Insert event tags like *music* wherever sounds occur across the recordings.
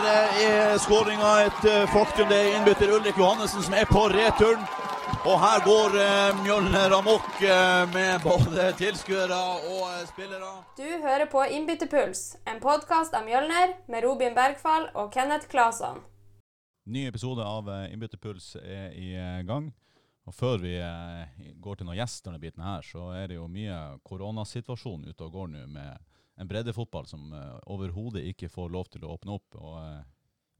her eh, er skåringa et eh, faktum. Det er innbytter Ulrik Johannessen som er på returen. Og her går eh, Mjølner amok med både tilskuere og spillere. Du hører på Innbytterpuls, en podkast av Mjølner med Robin Bergfall og Kenneth Claesson. Ny episode av Innbytterpuls er i gang. Og før vi går til noen gjester denne biten her, så er det jo mye koronasituasjon ute og går nå med en breddefotball som uh, overhodet ikke får lov til å åpne opp. Og uh,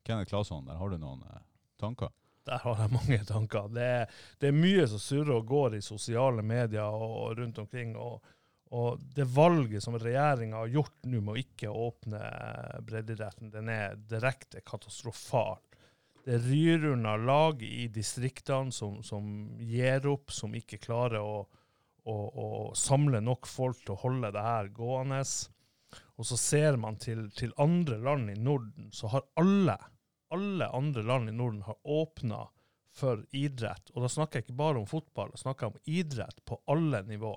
Kenneth Claesson, der har du noen uh, tanker? Der har jeg mange tanker. Det er, det er mye som surrer og går i sosiale medier og, og rundt omkring. Og, og, det valget som regjeringa har gjort nå med å ikke åpne breddeidretten, den er direkte katastrofal. Det ryr unna lag i distriktene som, som gir opp, som ikke klarer å, å, å samle nok folk til å holde det her gående. Og så ser man til, til, andre land i Norden, så har alle, alle andre land i Norden har åpna for idrett. Og da snakker jeg ikke bare om fotball, da snakker jeg om idrett på alle nivå.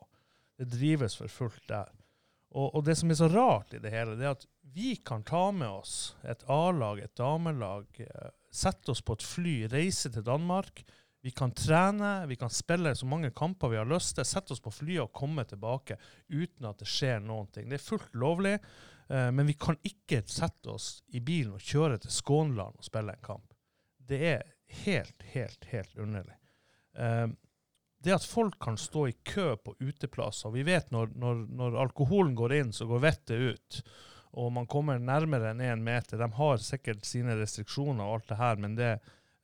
Det drives for fullt der. Og, og, det som er så rart i det hele, det er at vi kan ta med oss et A-lag, et damelag, eh, sette oss på et fly, reise til Danmark vi kan trene, vi kan spille så mange kamper vi har lyst til, sette oss på flyet og komme tilbake uten at det skjer noen ting. Det er fullt lovlig, eh, men vi kan ikke sette oss i bilen og kjøre til Skånland og spille en kamp. Det er helt, helt, helt underlig. Eh, det at folk kan stå i kø på uteplasser Vi vet når, når, når alkoholen går inn, så går vettet ut. Og man kommer nærmere enn én meter. De har sikkert sine restriksjoner og alt det her, men det,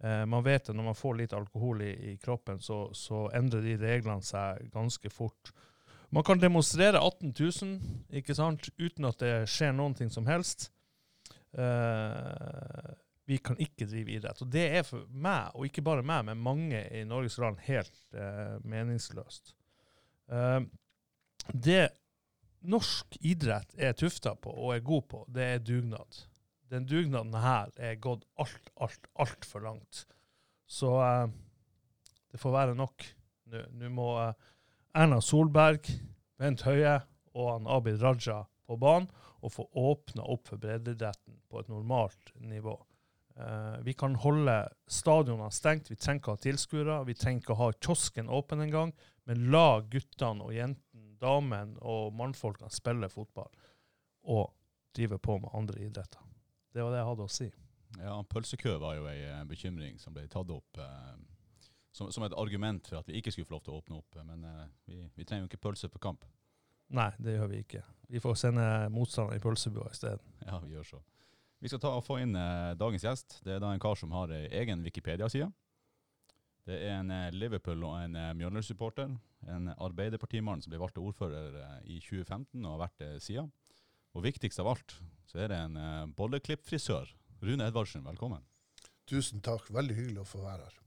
Eh, man vet at når man får litt alkohol i, i kroppen, så, så, endrer de reglene seg ganske fort. Man kan demonstrere 18 000 ikke sant, uten at det skjer noen ting som helst. Eh, vi kan ikke drive idrett. Og det er for meg, og ikke bare meg, men mange i Norges land, helt eh, meningsløst. Eh, det norsk idrett er tufta på og er god på, det er dugnad den dugnaden her er gått alt, alt, altfor langt. Så uh, det får være nok. Nå må uh, Erna Solberg, Bent Høie og han Abid Raja på banen og få åpna opp for breddeidretten på et normalt nivå. Uh, vi kan holde stadionene stengt, vi trenger ikke ha tilskuere. Vi trenger ikke ha kiosken åpen engang, men la guttene og jentene, damene og mannfolkene spille fotball og drive på med andre idretter. Det var det jeg hadde å si. Ja, Pølsekø var jo ei eh, bekymring som ble tatt opp eh, som, som, et argument for at vi ikke skulle få lov til å åpne opp. Men eh, vi, vi, trenger jo ikke pølse på kamp. Nei, det gjør vi ikke. Vi får sende motstanderen i pølsebua isteden. Ja, vi gjør så. Vi skal ta og få inn eh, dagens gjest. Det er da en kar som har egen Wikipedia-side. Det er en eh, Liverpool og en eh, Mjølner-supporter. En Arbeiderpartimann som ble valgt til ordfører i 2015 og har vært det siden. Og viktigst av alt så er det en eh, bolleklippfrisør. Rune Edvardsen, velkommen. Tusen takk. Veldig hyggelig å få være her.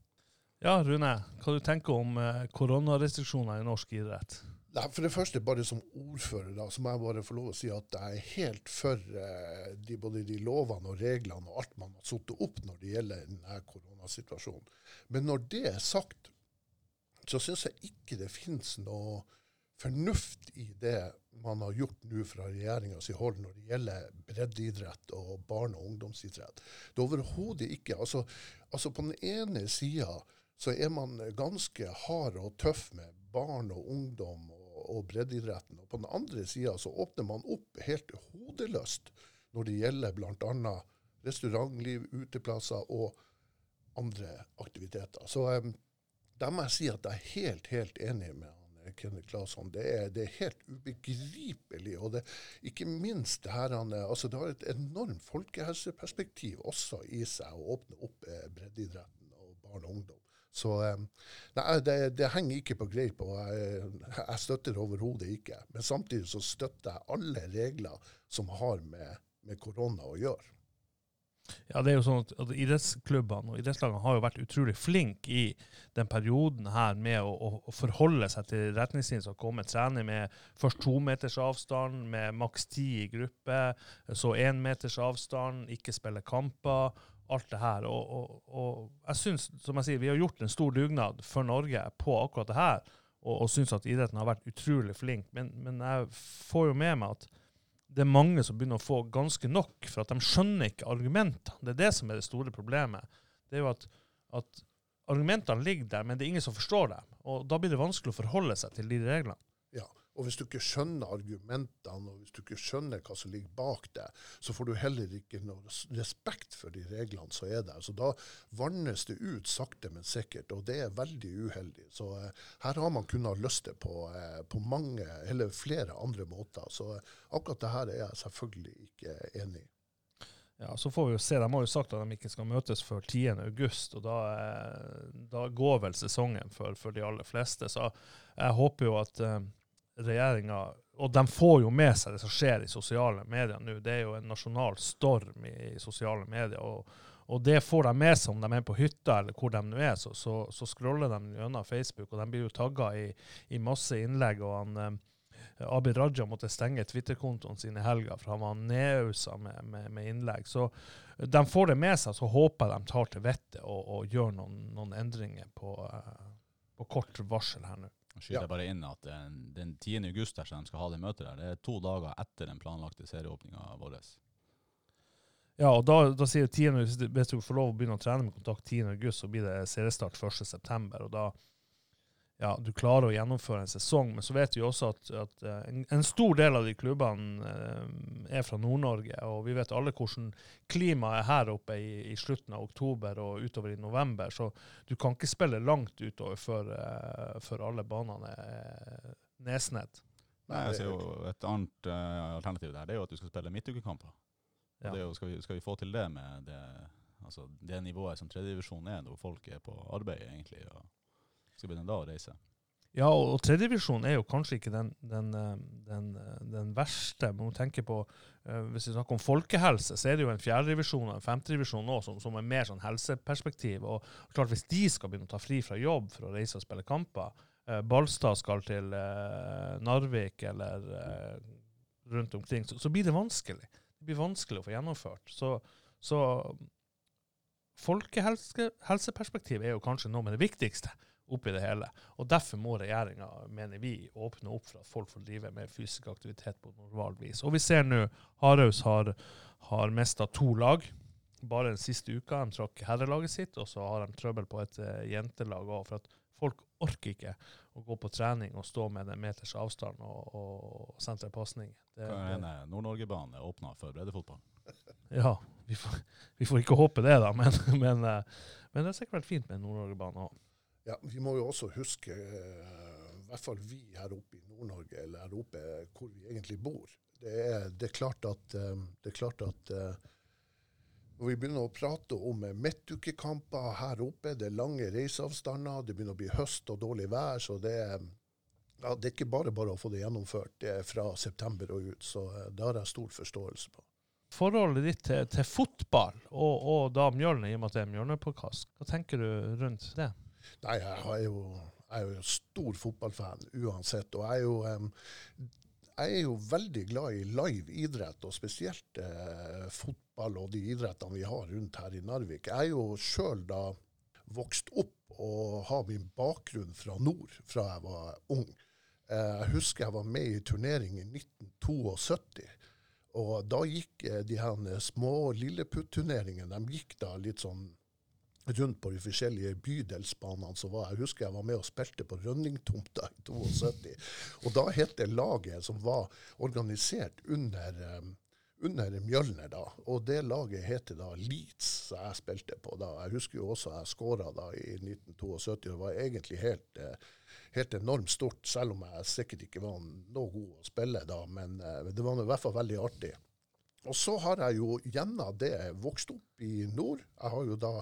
Ja, Rune. Hva du tenker om eh, koronarestriksjoner i norsk idrett? Nei, for det første, bare som ordfører, da, så må jeg bare få lov å si at jeg er helt for eh, de, både de lovene og reglene og alt man har satt opp når det gjelder denne koronasituasjonen. Men når det er sagt, så syns jeg ikke det finnes noe fornuft i det man har gjort nå fra regjeringas hold når det gjelder breddeidrett og barne- og ungdomsidrett. Det er overhodet ikke altså, altså, På den ene sida så er man ganske hard og tøff med barn og ungdom og, og breddeidretten. Og på den andre sida så åpner man opp helt hodeløst når det gjelder bl.a. restaurantliv, uteplasser og andre aktiviteter. Så um, der må jeg si at jeg er helt, helt enig med Kenneth Claesson. Det det er, helt ubegripelig. Og det, ikke minst det her altså Det har et enormt folkehelseperspektiv også i seg å åpne opp eh, breddeidretten og barn og ungdom. Så eh, nei, det, det, henger ikke på greip, og jeg, jeg støtter det overhodet ikke. Men samtidig så støtter jeg alle regler som har med, med korona å gjøre. Ja, det er jo sånn at, at Idrettsklubbene og idrettslagene har jo vært utrolig flinke i den perioden her med å, å forholde seg til retningslinjer som kommer. Trene med først to meters avstand, med maks ti i gruppe, så én meters avstand, ikke spille kamper. Alt det her. Og, og, og jeg syns, som jeg sier, vi har gjort en stor dugnad for Norge på akkurat det her, og, og syns at idretten har vært utrolig flink. Men, men jeg får jo med meg at det er mange som begynner å få ganske nok, for at de skjønner ikke argumentene. Det er det som er det store problemet. Det er jo at, at argumentene ligger der, men det er ingen som forstår dem. Og da blir det vanskelig å forholde seg til de reglene. Ja, og hvis du ikke skjønner argumentene, og hvis du ikke skjønner hva som ligger bak det, så får du heller ikke noe respekt for de reglene som er der. Så da vannes det ut sakte, men sikkert, og det er veldig uheldig. Så eh, her har man kunnet løst det på, eh, på mange, eller flere andre måter. Så eh, akkurat det her er jeg selvfølgelig ikke enig i. Ja, Så får vi jo se. De har jo sagt at de ikke skal møtes før 10. august, og da, eh, da går vel sesongen for, for de aller fleste. Så jeg håper jo at eh, regjeringa Og de får jo med seg det som skjer i sosiale medier nå. Det er jo en nasjonal storm i, i sosiale medier. og og det får de med seg om de er på hytta eller hvor de nå er. Så, så, så scroller de gjennom Facebook, og de blir jo tagga i, i masse innlegg. og han... Eh, Abid Raja måtte stenge Twitter-kontoen sin i helga, for han var nedausa med, med, med innlegg. Så de får det med seg, så håper jeg de tar til vettet og, og gjør noen, noen endringer på, eh, på kort varsel her nå. Skyter Ja. bare inn at den, den 10. august der, som de skal ha det møtet der, det er to dager etter den planlagte serieåpninga vår. Ja, og da, da sier jo 10. hvis du- Hvis du får lov å begynne å trene med kontakt 10. august, så blir det seriestart 1. september, og da ja, du klarer å gjennomføre en sesong. Men så vet vi også at, at eh, en, en stor del av de klubbene eh, er fra Nord-Norge, og vi vet alle hvordan klimaet er her oppe i, i slutten av oktober og utover i november, så du kan ikke spille langt utover før, eh, før alle banene er nedsnedd. Nei, jeg ser jo Et annet uh, alternativ der det er jo at du skal spille midtukekamper. Ja. Det jo, skal, vi, skal vi få til det med det, altså det nivået som tredjedivisjon er, hvor folk er på arbeid egentlig, og skal begynne da å reise? Ja, og, og tredjedivisjon er jo kanskje ikke den, den, eh, den, eh, den verste. Man tenker tenke på, uh, Hvis vi snakker om folkehelse, så er det jo en fjerdedivisjon og en femtedivisjon nå som, som er mer sånn helseperspektiv. Og klart Hvis de skal begynne å ta fri fra jobb for å reise og spille kamper uh, Balstad skal til uh, Narvik eller rundt omkring, så, så blir det vanskelig. Det blir vanskelig å få gjennomført. Så, så folkehelseperspektiv er jo kanskje noe med det viktigste oppi det hele. Og Derfor må regjeringa, mener vi, åpne opp for at folk får drive med fysisk aktivitet på normalt vis. Og vi ser nå Haraus har, har mista to lag bare den siste uka. De trakk herrelaget sitt, og så har de trøbbel på et uh, jentelag òg. For at folk orker ikke å gå på trening og stå med en meters avstand og, og sentre pasninger. Er det? Nord-Norge-banen er åpna for breddefotball. *laughs* Ja, vi får, vi får ikke håpe det, da. Men, *laughs* men, eh, men det er sikkert vært fint med Nord-Norge-banen òg. Ja, Vi må jo også huske, eh, i hvert fall vi her oppe i Nord-Norge, eller her oppe hvor vi egentlig bor. Det er, det er klart at, eh, er klart at eh, når vi begynner å prate om midtukekamper her oppe, det er lange reiseavstander, det begynner å bli høst og dårlig vær, så det er, ja, det er ikke bare bare å få det gjennomført det er fra september og ut. Så det har jeg stor forståelse på. Forholdet ditt til, til fotball og, og da Mjølner, i og med at det er Mjølner-podkast, hva tenker du rundt det? Nei, jeg jo, jeg er jo stor fotballfan uansett. Og jeg er jo, jeg er jo veldig glad i live idrett, og spesielt eh, fotball og de idrettene vi har rundt her i Narvik. Jeg er jo sjøl da vokst opp og har min bakgrunn fra nord fra jeg var ung. Eh, jeg husker jeg var med i turnering i 1972. Og da gikk eh, de her små lilleputt-turneringene de gikk da litt sånn rundt på de forskjellige bydelsbanene som var. Jeg husker jeg var med og spilte på Rønningtomta i 72. Og da het det laget som var organisert under, um, under Mjølner, da. Og det laget heter da Leeds, som jeg spilte på da. Jeg husker jo også jeg skåra da i 1972. Det var egentlig helt, eh, helt enormt stort, selv om jeg sikkert ikke var noe god å spille da. Men eh, det var i hvert fall veldig artig. Og så har jeg jo gjennom det vokst opp i nord. Jeg har jo da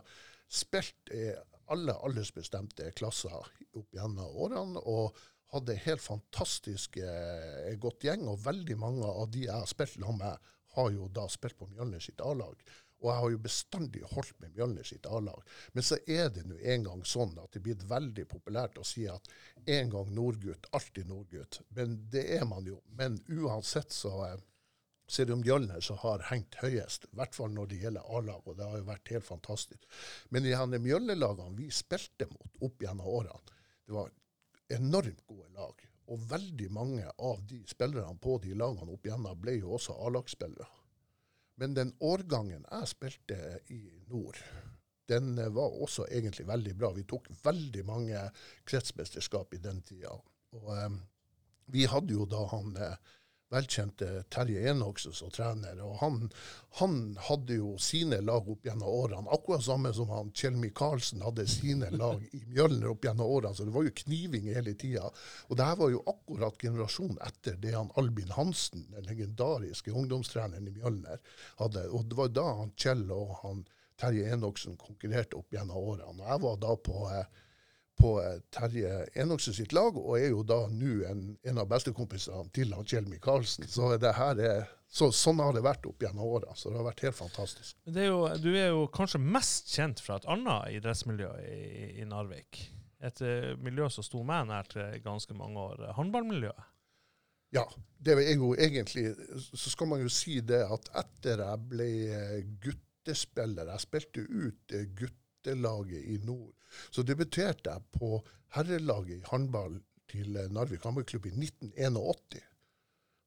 spilt i alle aldersbestemte klasser opp gjennom årene, og hadde helt fantastisk eh, godt gjeng. Og veldig mange av de jeg har spilt sammen med, har jo da spilt på Mjølner sitt A-lag. Og jeg har jo bestandig holdt med Mjølner sitt A-lag. Men så er det nå en gang sånn at det blitt veldig populært å si at en gang nordgutt, alltid nordgutt. Men det er man jo. Men uansett så eh, så er det som har hengt høyest, i hvert fall når det gjelder A-lag, og det har jo vært helt fantastisk. Men de Mjølner-lagene vi spilte mot opp gjennom årene, det var enormt gode lag. Og veldig mange av de spillerne på de lagene opp igjennom ble jo også A-lagsspillere. Men den årgangen jeg spilte i nord, den var også egentlig veldig bra. Vi tok veldig mange kretsmesterskap i den tida. Og um, vi hadde jo da han eh, velkjente Terje Enoksen som trener. Og han, han, hadde jo sine lag opp gjennom årene, akkurat samme som han Kjell Micaelsen hadde sine lag i Mjølner opp gjennom årene. Så det var jo kniving hele tida. Og det her var jo akkurat generasjonen etter det han Albin Hansen, den legendariske ungdomstreneren i Mjølner, hadde. Og det var da han Kjell og han Terje Enoksen konkurrerte opp gjennom årene. Og jeg var da på eh, på eh, Terje Enoksen sitt lag, og er jo da nå en, en, av bestekompisene til han Kjell Micaelsen. Så det her er, så, sånn har det vært opp gjennom åra. Så det har vært helt fantastisk. Er jo, du er jo kanskje mest kjent fra et annet idrettsmiljø i, i Narvik. Et uh, miljø som sto meg nært ganske mange år. Håndballmiljøet. Ja, det er jo egentlig Så skal man jo si det at etter jeg ble guttespiller Jeg spilte ut gutt guttelaget i nord. Så debuterte jeg på herrelaget i håndball til Narvik håndballklubb i 1981.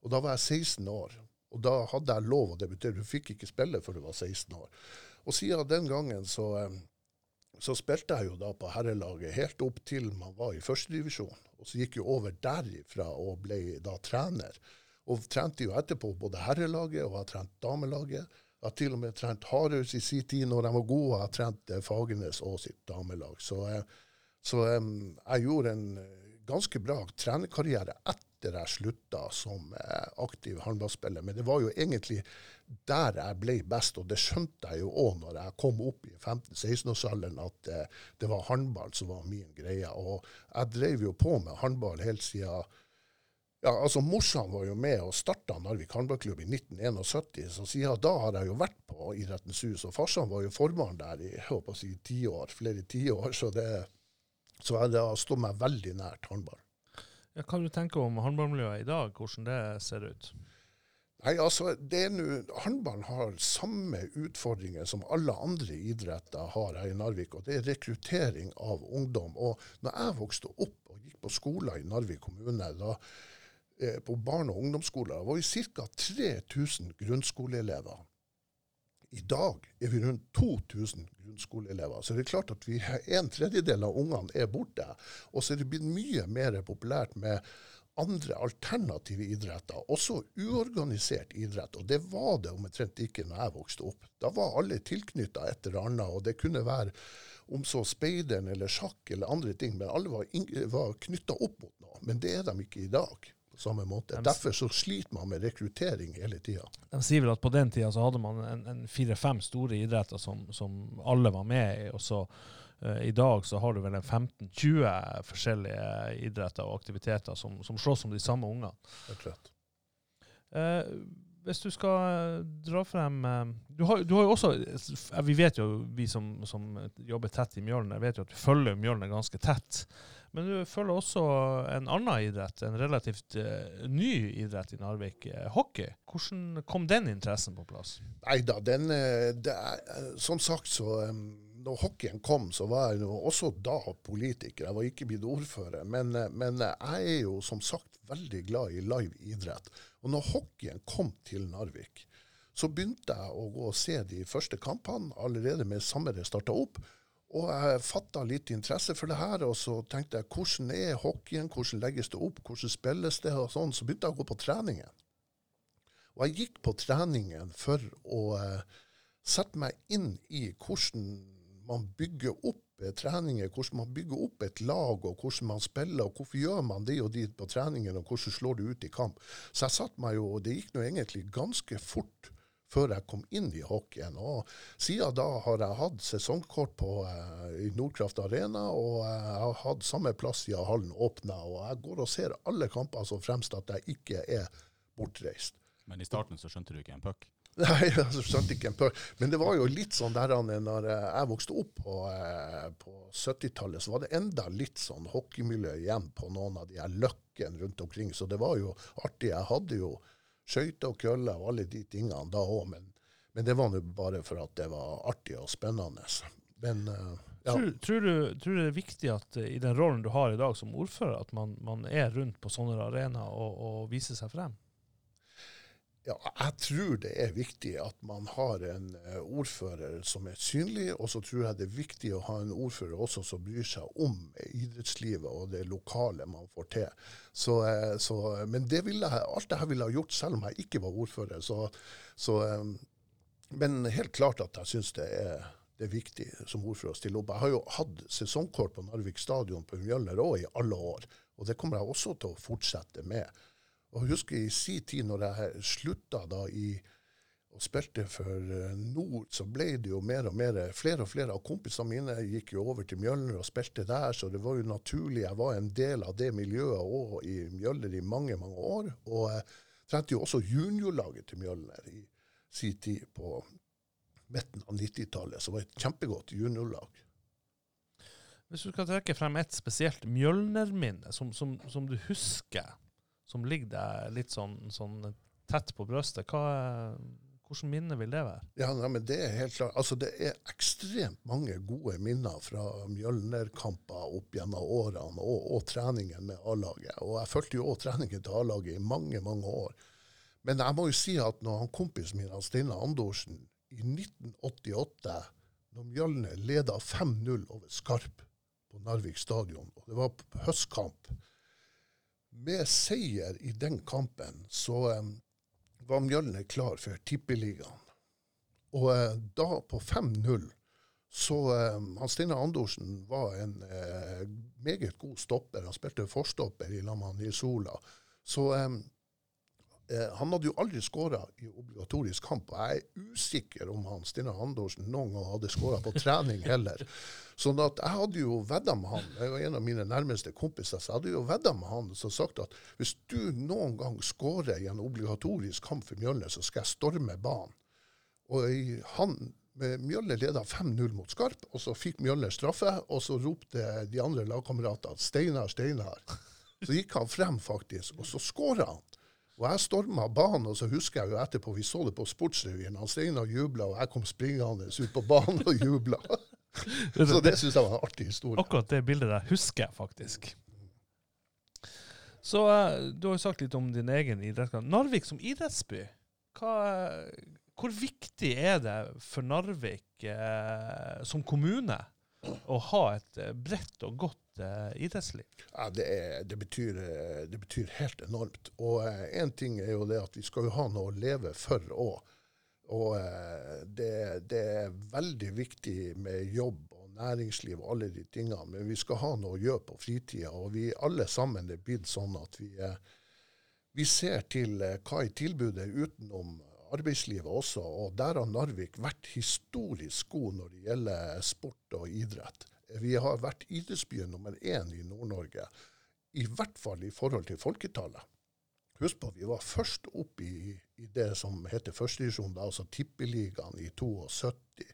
Og da var jeg 16 år. Og da hadde jeg lov å debutere. Du fikk ikke spille før du var 16 år. Og siden den gangen så, eh, så spilte jeg jo da på herrelaget helt opp til man var i førstedivisjon. Og så gikk jeg over derifra og ble da trener. Og trente jo etterpå både herrelaget og har trent damelaget. Jeg har til og med trent Hardhaus i sin tid når de var gode. Har trent eh, Fagernes og sitt damelag. Så, eh, så jeg gjorde en eh, ganske bra trenerkarriere etter jeg slutta som aktiv håndballspiller. Men det var jo egentlig der jeg ble best, og det skjønte jeg jo òg når jeg kom opp i 15-16-årsalderen, at det var håndball som var min greie. Og jeg drev jo på med håndball helt siden ja, altså Morsan var jo med og starta Narvik håndballklubb i 1971, så siden da har jeg jo vært på Idrettens hus. Og farsan var jo formann der i jeg håper å si, ti år, flere tiår, så, det, så det har stått meg veldig nært håndball. Ja, hva du tenker om håndballmiljøet i dag, hvordan det ser ut? Nei, altså, det er nå, Håndballen har samme utfordringer som alle andre idretter har her i Narvik, og det er rekruttering av ungdom. Og når jeg vokste opp og gikk på skolen i Narvik kommune, da på barne- og ungdomsskoler var vi ca. 3000 grunnskoleelever. I dag er vi rundt 2000 grunnskoleelever. Så det er klart at vi, en tredjedel av ungene er borte. Og så er det blitt mye mer populært med andre alternative idretter, også uorganisert idrett. Og det var det omtrent ikke når jeg vokste opp. Da var alle tilknytta et eller annet, og det kunne være om så speideren eller sjakk eller andre ting, men alle var, var knytta opp mot noe. Men det er de ikke i dag på samme måte. Derfor så sliter man med rekruttering hele tida. De sier vel at på den tida så hadde man en, en fire-fem store idretter som, som, alle var med i. og så uh, I dag så har du vel en 15-20 forskjellige idretter og aktiviteter som, som slåss om de samme ungene. Uh, hvis du skal dra frem du, har, du har, jo også Vi vet jo, vi som, som jobber tett i Mjølner, vet jo at du følger Mjølner ganske tett. Men du følger også en annen idrett, en relativt uh, ny idrett i Narvik, uh, hockey. Hvordan kom den interessen på plass? Nei da, den er, Som sagt, så um, når hockeyen kom, så var jeg også da politiker. Jeg var ikke blitt ordfører. Men, men, jeg er jo som sagt veldig glad i live idrett. Og når hockeyen kom til Narvik, så begynte jeg å gå og se de første kampene allerede med samme det starta opp. Og jeg fatta litt interesse for det her, og så tenkte jeg hvordan er hockeyen, hvordan legges det opp, hvordan spilles det, og sånn. Så begynte jeg å gå på treningen. Og jeg gikk på treningen for å eh, sette meg inn i hvordan man bygger opp treninger, hvordan man bygger opp et lag, og hvordan man spiller, og hvorfor gjør man det og dit på treningen, og hvordan slår det ut i kamp. Så jeg satte meg jo, og det gikk nå egentlig ganske fort før jeg kom inn i hockeyen. Og siden da har jeg hatt sesongkort på, uh, i Nordkraft Arena, og jeg har hatt samme plass siden hallen åpna. Og jeg går og ser alle kamper som fremst at jeg ikke er bortreist. Men i starten så skjønte du ikke en puck? *laughs* Nei, jeg skjønte ikke en puck. Men det var jo litt sånn der når jeg vokste opp på, uh, på 70-tallet, så var det enda litt sånn hockeymiljø igjen på noen av de her løkkene rundt omkring. Så det var jo artig. Jeg hadde jo skøyter og køller og alle de tingene da òg, men, men, det var nå bare for at det var artig og spennende. Men uh, Ja. Tror, tror, du, tror du det er viktig at eh, i den rollen du har i dag som ordfører, at man, man er rundt på sånne arenaer og, og viser seg frem? Ja, jeg tror det er viktig at man har en eh, ordfører som er synlig, og så tror jeg det er viktig å ha en ordfører også som bryr seg om idrettslivet og det lokale man får til. Så, eh, så, men det ville alt det her ville jeg gjort selv om jeg ikke var ordfører. Så, så, eh, men helt klart at jeg syns det er, det er viktig som ordfører å stille opp. Jeg har jo hatt sesongkort på Narvik stadion på Mjølner òg i alle år, og det kommer jeg også til å fortsette med. Og jeg husker i sin tid, når jeg slutta da i og spilte for eh, Nord, så ble det jo mer og mer Flere og flere av kompisene mine gikk jo over til Mjølner og spilte der, så det var jo naturlig. Jeg var en del av det miljøet òg i Mjølner i mange, mange år. Og jeg trente jo også juniorlaget til Mjølner i sin tid på midten av 90-tallet, som var et kjempegodt juniorlag. Hvis du skal trekke frem et spesielt Mjølner-minne som, som, som du husker, som ligger deg litt sånn, sånn tett på brøstet, hva, hvordan minne vil det være? Ja, nei, men Det er helt klart. Altså, det er ekstremt mange gode minner fra Mjølner-kamper opp gjennom årene, og, og treningen med A-laget. Og Jeg fulgte jo òg treningen til A-laget i mange, mange år. Men jeg må jo si at når han kompisen min, Steinar Andorsen, i 1988, når Mjølner leda 5-0 over Skarp på Narvik stadion, og det var høstkamp Med seier i den kampen så um, var Mjølner klar for Tippeligaen. Og uh, da, på 5-0, så um, han Steinar Andorsen var en uh, meget god stopper. Han spilte forstopper i lag med. Så um, uh, han hadde jo aldri skåra i obligatorisk kamp. Og jeg er usikker om han Stina Handorsen noen gang hadde skåra på trening heller. *laughs* Sånn at jeg hadde jo vedda med han, jeg var en av mine nærmeste kompiser, så jeg hadde jo vedda med han som sagt at hvis du noen gang skårer i en obligatorisk kamp for Mjølner, så skal jeg storme banen. Og i, han Mjølner leda 5-0 mot Skarp, og så fikk Mjølner straffe, og så ropte de andre lagkameratene 'Steinar, Steinar'. *laughs* Så gikk han frem, faktisk, og så skåra han. Og jeg storma banen, og så husker jeg jo etterpå, vi så det på Sportsrevyen, han Steinar jubla, og jeg kom springende ut på banen og jubla. *laughs* Så det syns jeg var en artig historie. Akkurat det bildet der husker jeg faktisk. Så eh, du har jo sagt litt om din egen idrettskamp. Narvik som idrettsby, hva, hvor viktig er det for Narvik eh, som kommune å ha et eh, bredt og godt eh, idrettsliv? Ja, det, er, det, betyr, eh, det, betyr, helt enormt. Og én uh, ting er jo det at vi skal jo ha noe å leve for òg. Og uh, det, det, er veldig viktig med jobb og næringsliv og alle de tingene, men vi skal ha noe å gjøre på fritida. Og vi alle sammen er blitt sånn at vi, eh, vi ser til eh, hva er tilbudet utenom arbeidslivet også. Og der har Narvik vært historisk god når det gjelder sport og idrett. Vi har vært idrettsbyen nummer én i Nord-Norge, i hvert fall i forhold til folketallet. Husk på, vi var først opp i, i det som heter førstedivisjon, altså Tippeligaen i 72.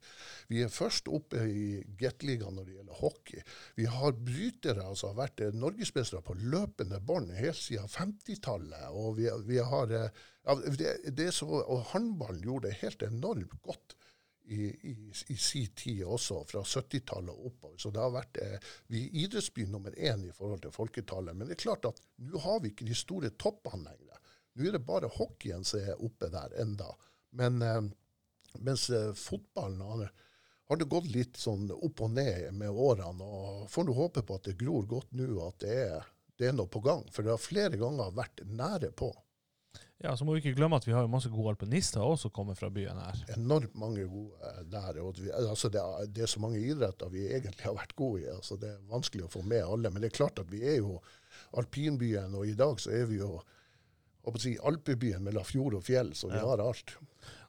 Vi er først oppe i Gateligaen når det gjelder hockey. Vi har brytere, altså har vært norgesmestere på løpende bånd helt siden 50-tallet. Og vi, vi har, ja, det, det så, og håndballen gjorde det helt enormt godt i, i, i si tid også, fra 70-tallet og oppover. Så det har vært eh, vi er idrettsby nummer én i forhold til folketallet. Men det er klart at nå har vi ikke de store toppene lenger. Nå er det bare hockeyen som er oppe der enda. Men eh, mens eh, fotballen har, har, det gått litt sånn opp og ned med årene. og Får nå håpe på at det gror godt nå, at det er, det er noe på gang. For det har flere ganger vært nære på. Ja, så må vi ikke glemme at vi har masse gode alpinister også som kommer fra byen her. Enormt mange gode der. og vi, altså det, er, det, er så mange idretter vi egentlig har vært gode i. altså Det er vanskelig å få med alle. Men det er klart at vi er jo alpinbyen, og i dag så er vi jo si, alpebyen mellom fjord og fjell, så vi ja. har alt.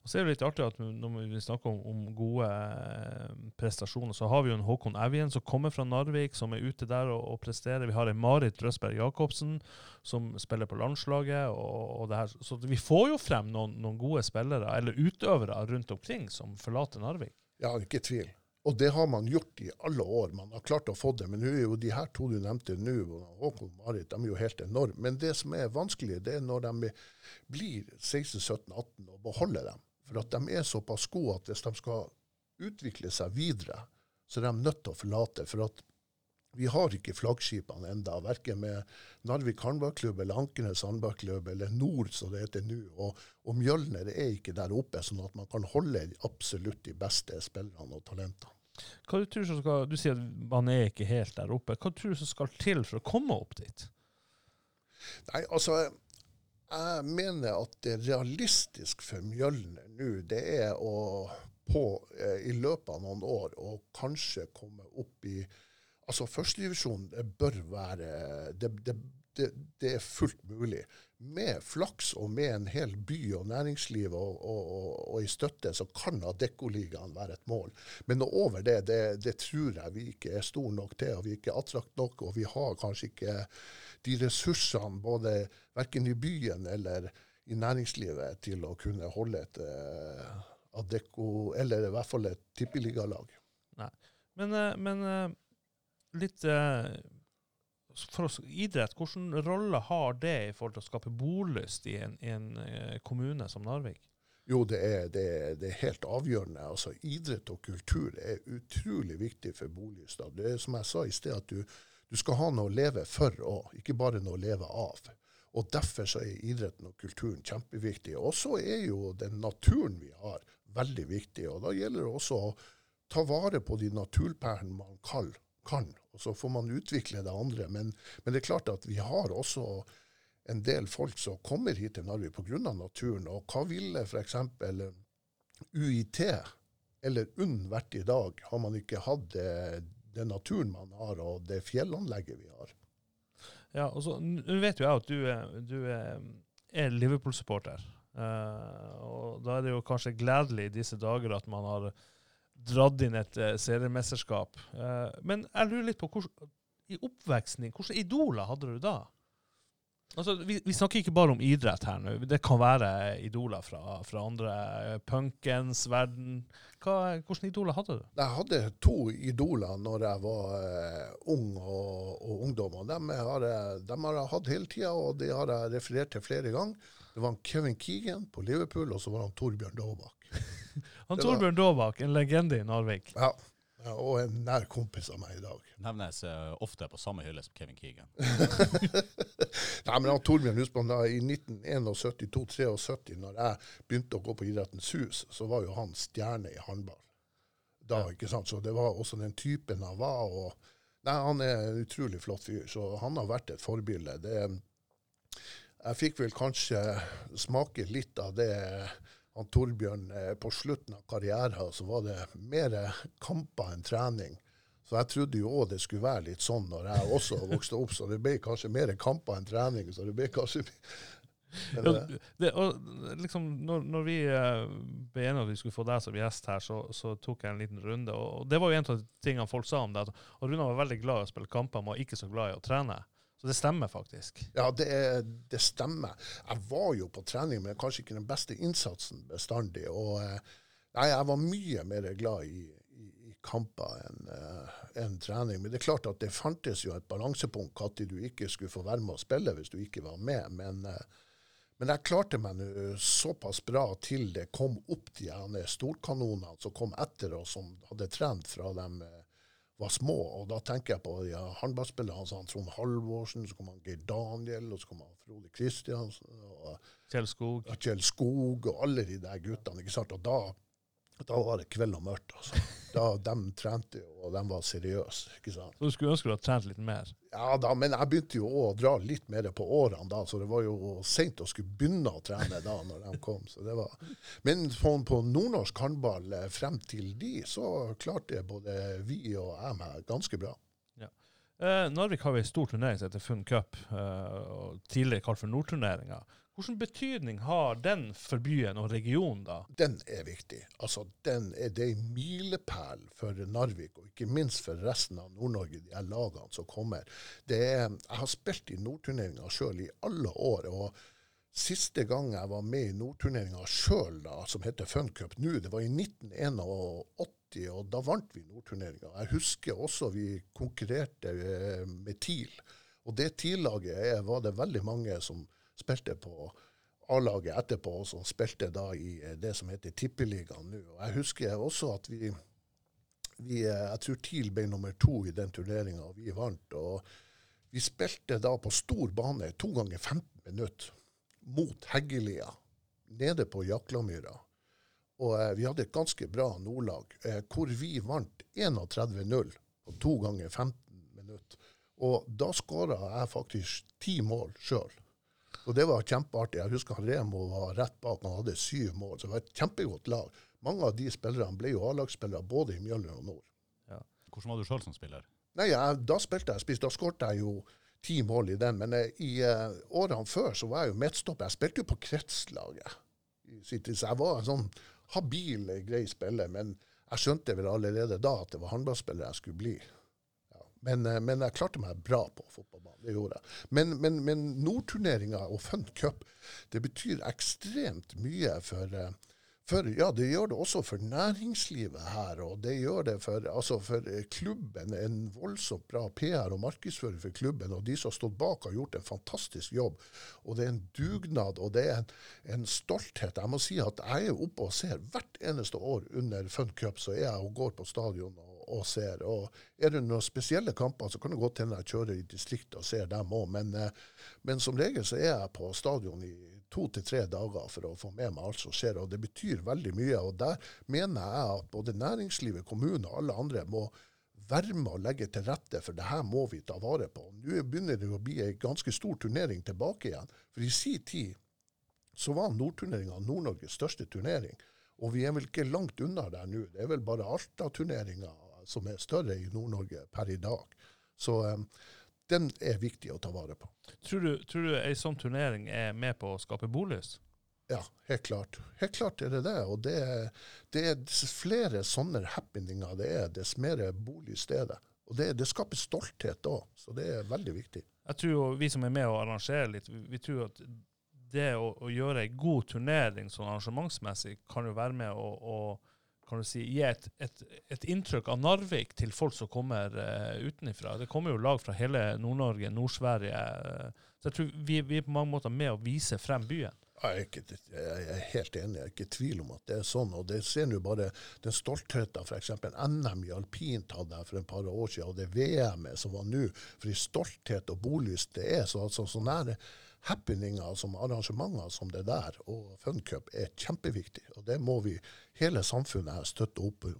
Og så er det litt artig at Når vi snakker om, om, gode eh, prestasjoner, så har vi jo en Håkon Evjen som kommer fra Narvik, som er ute der og, og presterer. Vi har en Marit Røsberg Jacobsen som spiller på landslaget. Og, og det her. Så vi får jo frem noen, noen, gode spillere, eller utøvere rundt omkring, som forlater Narvik. Ja, ikke tvil. Og det har man gjort i alle år. Man har klart å få det. Men nå er jo de her to du nevnte nå, Håkon og Marit, de er jo helt enorme. Men det som er vanskelig, det er når de blir 16-17-18 og beholder dem. For at de er såpass gode at hvis de skal utvikle seg videre, så er de nødt til å forlate. For at vi har ikke flaggskipene enda, verken med Narvik håndballklubb eller Ankenes håndballklubb eller Nord, som det heter nå. Og, og Mjølner er ikke der oppe, sånn at man kan holde absolutt de beste spillerne og talentene. Hva du, tror som skal, du sier at man er ikke helt der oppe. Hva tror du som skal til for å komme opp dit? Nei, altså, jeg mener at det er realistisk for Mjølner nå, det er å på eh, i løpet av noen år å kanskje komme opp i Altså, førstedivisjon bør være det, det, det, det, er fullt mulig. Med flaks og med en hel by og næringsliv og, og, og, og i støtte, så kan Adeccoligaen være et mål. Men over det, det, tror jeg vi ikke er store nok til, og vi er ikke attrakt nok. Og vi har kanskje ikke de ressursene, både verken i byen eller i næringslivet, til å kunne holde et uh, Adecco, eller i hvert fall et tippeligalag. Men, uh, men uh litt eh, For oss, idrett, hvilken rolle har det i forhold til å skape bolyst i en, i en eh, kommune som Narvik? Jo, det er, det, er, det er, helt avgjørende. Altså, idrett og kultur er utrolig viktig for bolyst. Det er som jeg sa i sted, at du, du skal ha noe å leve for òg, ikke bare noe å leve av. Og Derfor så er idretten og kulturen kjempeviktig. Og så er jo den naturen vi har, veldig viktig. Og Da gjelder det også å ta vare på de naturperlene man kan, og så får man utvikle det andre. Men, men, det er klart at vi har også en del folk som kommer hit til Narvik pga. naturen. Og hva ville f.eks. UiT eller UNN vært i dag, har man ikke hatt det, den naturen man har, og det fjellanlegget vi har? Ja, og så vet jo jeg at du er, du er Liverpool-supporter. Uh, og Da er det jo kanskje gledelig i disse dager at man har dratt inn et uh, seriemesterskap. Uh, men jeg lurer litt på, hvordan, i oppveksten din, hvilke idoler hadde du da? Altså, vi, vi, snakker ikke bare om idrett her nå. Det kan være idoler fra, fra andre. Punkens verden. Hva, hvilke idoler hadde du? Jeg hadde to idoler når jeg var uh, ung og, og ungdom. og dem har, jeg, dem har jeg hatt hele tida, og de har jeg referert til flere ganger. Det var Kevin Keegan på Liverpool, og så var *laughs* han Torbjørn Daabak. Han Torbjørn Daabak, en legende i Narvik. Ja. Ja. Og en nær kompis av meg i dag. Nevnes uh, ofte på samme hylle som Kevin Keegan. *laughs* Nei, men han Torbjørn Husband, da, I 1971-73, når jeg begynte å gå på Idrettens hus, så var jo han stjerne i håndball. Da, ja. ikke sant? Så det var også den typen han var. og Nei, Han er en utrolig flott fyr, så han har vært et forbilde. Det, jeg fikk vel kanskje smake litt av det han Torbjørn eh, på slutten av karrieren så var det mer kamper enn trening. Så jeg trodde jo òg det skulle være litt sånn når jeg også vokste opp, så det ble kanskje mer kamper enn trening. så det ble kanskje... Ja, eh, det, og liksom, når, når vi uh, ble enige om at vi skulle få deg som gjest her, så, så, tok jeg en liten runde. og Det var jo en av tingene folk sa om det. at Runa var veldig glad i å spille kamper, men var ikke så glad i å trene. Så det stemmer faktisk? Ja, det, det, stemmer. Jeg var jo på trening, men kanskje ikke den beste innsatsen bestandig. Og eh, nei, jeg var mye mer glad i, i, i kamper enn uh, en trening. Men det er klart at det fantes jo et balansepunkt når du ikke skulle få være med å spille hvis du ikke var med. Men, uh, men jeg klarte meg nå såpass bra til det kom opp de storkanonene som kom etter oss, som hadde trent fra dem. Var små. Og da tenker jeg på ja, håndballspillere sånn, Trond Halvorsen, så kom han Geir Daniel, og så kom han Frode Kristiansen. Kjell Skog. Og Kjell Skog, og alle de der guttene. ikke sant? Og da da var det kveld og mørkt. altså. Da, De trente jo, og de var seriøse. ikke sant? Så du skulle ønske du hadde trent litt mer? Ja da, men jeg begynte jo å dra litt mer på årene da, så det var jo seint å skulle begynne å trene da når de kom. så det var... Men på, på nordnorsk håndball eh, frem til de, så klarte både vi og jeg meg ganske bra. Ja. Eh, Narvik har vi en stor turnering som heter Fun Cup, eh, tidligere kalt for Nordturneringa. Hvilken betydning har den for byen og regionen, da? Den er viktig. Altså, den er, det en milepæl for Narvik, og ikke minst for resten av Nord-Norge, de her lagene som kommer. Er, jeg har spilt i Nordturneringa sjøl i alle år. og Siste gang jeg var med i Nordturneringa sjøl, som heter Funcup nå, det var i 1981, og da vant vi Nordturneringa. Jeg husker også vi konkurrerte eh, med TIL. Og det TIL-laget var det veldig mange som spilte på A-laget etterpå, og spilte da i eh, det som heter Tippeligaen nå. Og Jeg husker også at vi, vi, eh, jeg tror TIL ble nummer to i den turneringa, og vi vant. og Vi spilte da på stor bane to ganger 15 minutter mot Heggelia, nede på Jaklamyra. Og eh, vi hadde et ganske bra nordlag, eh, hvor vi vant 31-0 på to ganger 15 minutter. Og da skåra jeg faktisk ti mål sjøl. Og det var kjempeartig. Jeg husker han Remo var rett bak, han hadde syv mål. Så det var et kjempegodt lag. Mange av de spillerne ble jo A-lagsspillere både i Mjølner og Nord. Hvordan var du sjøl som spiller? Nei, jeg, Da spilte jeg spiss. Da skåret jeg jo ti mål i den. Men eh, i uh, årene før så var jeg jo midtstopper. Jeg spilte jo på kretslaget. Så jeg var en sånn habil, eh, grei spiller. Men jeg skjønte vel allerede da at det var håndballspiller jeg skulle bli. Men, eh, men jeg klarte meg bra på fotballbanen. Det gjorde jeg. Men, men, men Nordturneringa og Fun Cup det betyr ekstremt mye for eh, for, ja, det gjør det også for næringslivet her, og det gjør det for, altså for klubben. En voldsomt bra PR og markedsføring for klubben, og de som har stått bak, har gjort en fantastisk jobb. Og det er en dugnad, og det er en, en stolthet. Jeg må si at jeg er oppe og ser hvert eneste år under Fun Cup, så er jeg og går på stadion og, og ser. Og er det noen spesielle kamper, så kan det godt hende jeg kjører i distriktet og ser dem òg, men, eh, men som regel så er jeg på stadion i to til tre dager for å få med meg alt som skjer. og Det betyr veldig mye. og Der mener jeg at både næringslivet, kommunen og alle andre må være med og legge til rette, for det her må vi ta vare på. Nå begynner det å bli en ganske stor turnering tilbake igjen. For i sin tid så var Nordturneringa Nord-Norges største turnering. Og vi er vel ikke langt unna der nå. Det er vel bare Alta-turneringa som er større i Nord-Norge per i dag. Så um, den er viktig å ta vare på. Tror du, tror du ei sånn turnering er med på å skape bolyst? Ja, helt klart. Helt klart er det det. Og det, det er flere sånne happeninger det er, dess mer bolyst er det. Og det, det skaper stolthet òg, så det er veldig viktig. Jeg tror jo vi som er med og arrangerer litt, vi, vi tror at det å, å gjøre ei god turnering sånn arrangementsmessig kan jo være med å, å kan du si, gi et, et, et inntrykk av Narvik til folk som kommer uh, utenfra. Det kommer jo lag fra hele Nord-Norge, Nord-Sverige. Uh, så jeg tror vi, vi er på mange måter med å vise frem byen. Jeg er, ikke, jeg er helt enig, jeg er ikke i tvil om at det er sånn. og Det ser nå bare den stoltheten f.eks. NM i alpint hadde jeg for et par år siden, og det VM-et som var nå. For i stolthet og bolyst det er så, altså, så nære happeninger som arrangementer som det der, og funcup, er kjempeviktig. Og det må vi, hele samfunnet her, støtte opp om.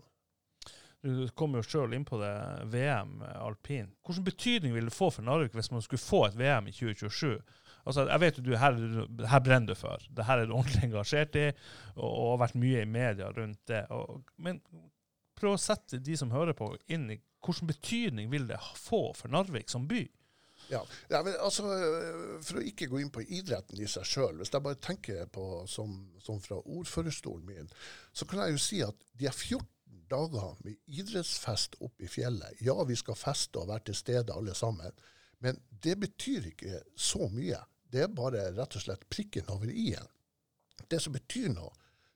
Du kom jo sjøl inn på det, VM alpin. Hvilken betydning vil det få for Narvik hvis man skulle få et VM i 2027? Altså, jeg vet jo du, her, her brenner du for. Det her er du *laughs* ordentlig engasjert i, og, har vært mye i media rundt det. Og, men prøv å sette de som hører på, inn i hvilken betydning vil det få for Narvik som by? Ja, ja men altså, For å ikke gå inn på idretten i seg sjøl, hvis jeg bare tenker på som, som fra ordførerstolen min, så kan jeg jo si at de er 14 dager med idrettsfest oppe i fjellet. Ja, vi skal feste og være til stede alle sammen, men det betyr ikke så mye. Det er bare rett og slett prikken over i-en. Det som betyr noe,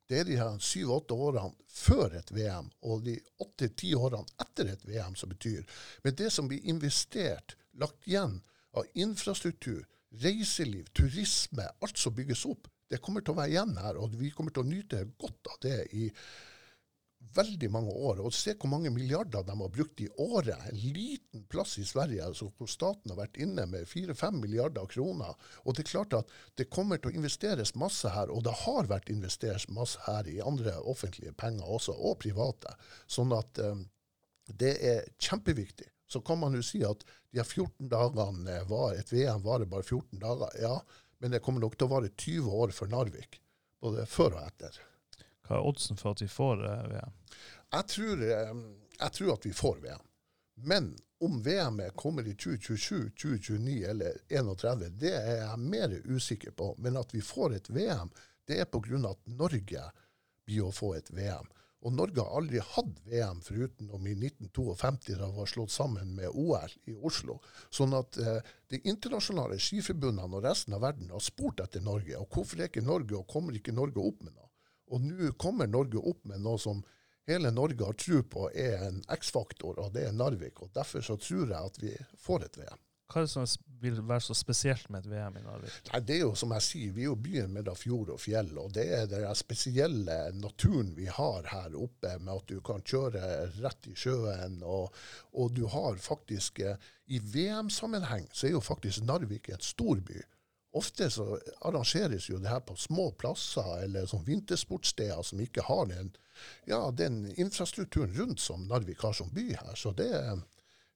det er de her syv-åtte årene før et VM og de åtte-ti årene etter et VM som betyr. Men det som blir investert lagt igjen av infrastruktur, reiseliv, turisme, alt som bygges opp, det kommer til å være igjen her. Og vi kommer til å nyte godt av det i veldig mange år. Og se hvor mange milliarder de har brukt i året. En liten plass i Sverige altså, hvor staten har vært inne med fire-fem milliarder kroner. Og det er klart at det kommer til å investeres masse her, og det har vært investert masse her i andre offentlige penger også, og private. Sånn at um, det er kjempeviktig så kan man jo si at de 14 dagene var, et VM varer bare 14 dager. Ja, men det kommer nok til å vare 20 år for Narvik. Både før og etter. Hva er oddsen for at vi får uh, VM? Jeg tror, um, jeg tror, at vi får VM. Men om VM-et kommer i 2027, 2029 eller 2031, det er jeg mer usikker på. Men at vi får et VM, det er pga. at Norge blir å få et VM. Og Norge har aldri hatt VM foruten om i 1952, da det var slått sammen med OL i Oslo. Sånn at eh, de internasjonale skiforbundene og resten av verden har spurt etter Norge. Og hvorfor er ikke Norge, og kommer ikke Norge opp med noe? Og nå kommer Norge opp med noe som hele Norge har tro på er en X-faktor, og det er Narvik. Og derfor så tror jeg at vi får et VM. Hva er det som er vil være så spesielt med et VM i Narvik? Nei, det er jo som jeg sier, vi er jo byen mellom fjord og fjell. Og det er den spesielle naturen vi har her oppe, med at du kan kjøre rett i sjøen. Og, og du har faktisk eh, I VM-sammenheng så er jo faktisk Narvik en stor by. Ofte så arrangeres jo det her på små plasser eller som vintersportssteder som ikke har den, ja, den infrastrukturen rundt som Narvik har som by her. Så det,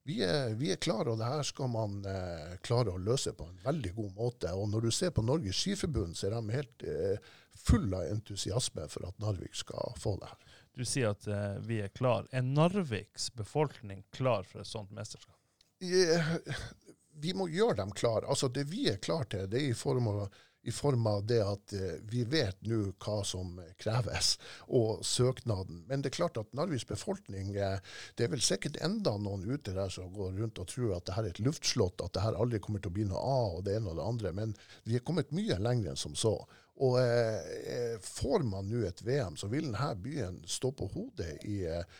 vi er, vi er klare, og det her skal man eh, klare å løse på en veldig god måte. Og når du ser på Norges Skiforbund, så er de helt eh, full av entusiasme for at Narvik skal få det her. Du sier at eh, vi er klar. Er Narviks befolkning klar for et sånt mesterskap? Vi må gjøre dem klar. Altså Det vi er klar til, det er i form av, i form av det at eh, vi vet nå hva som kreves, og søknaden. Men det er klart at Narviks befolkning eh, Det er vel sikkert enda noen ute der som går rundt og tror at det her er et luftslott, at det her aldri kommer til å bli noe av, og det ene og det andre. Men vi er kommet mye lenger enn som så. Og eh, får man nå et VM, så vil denne byen stå på hodet i eh,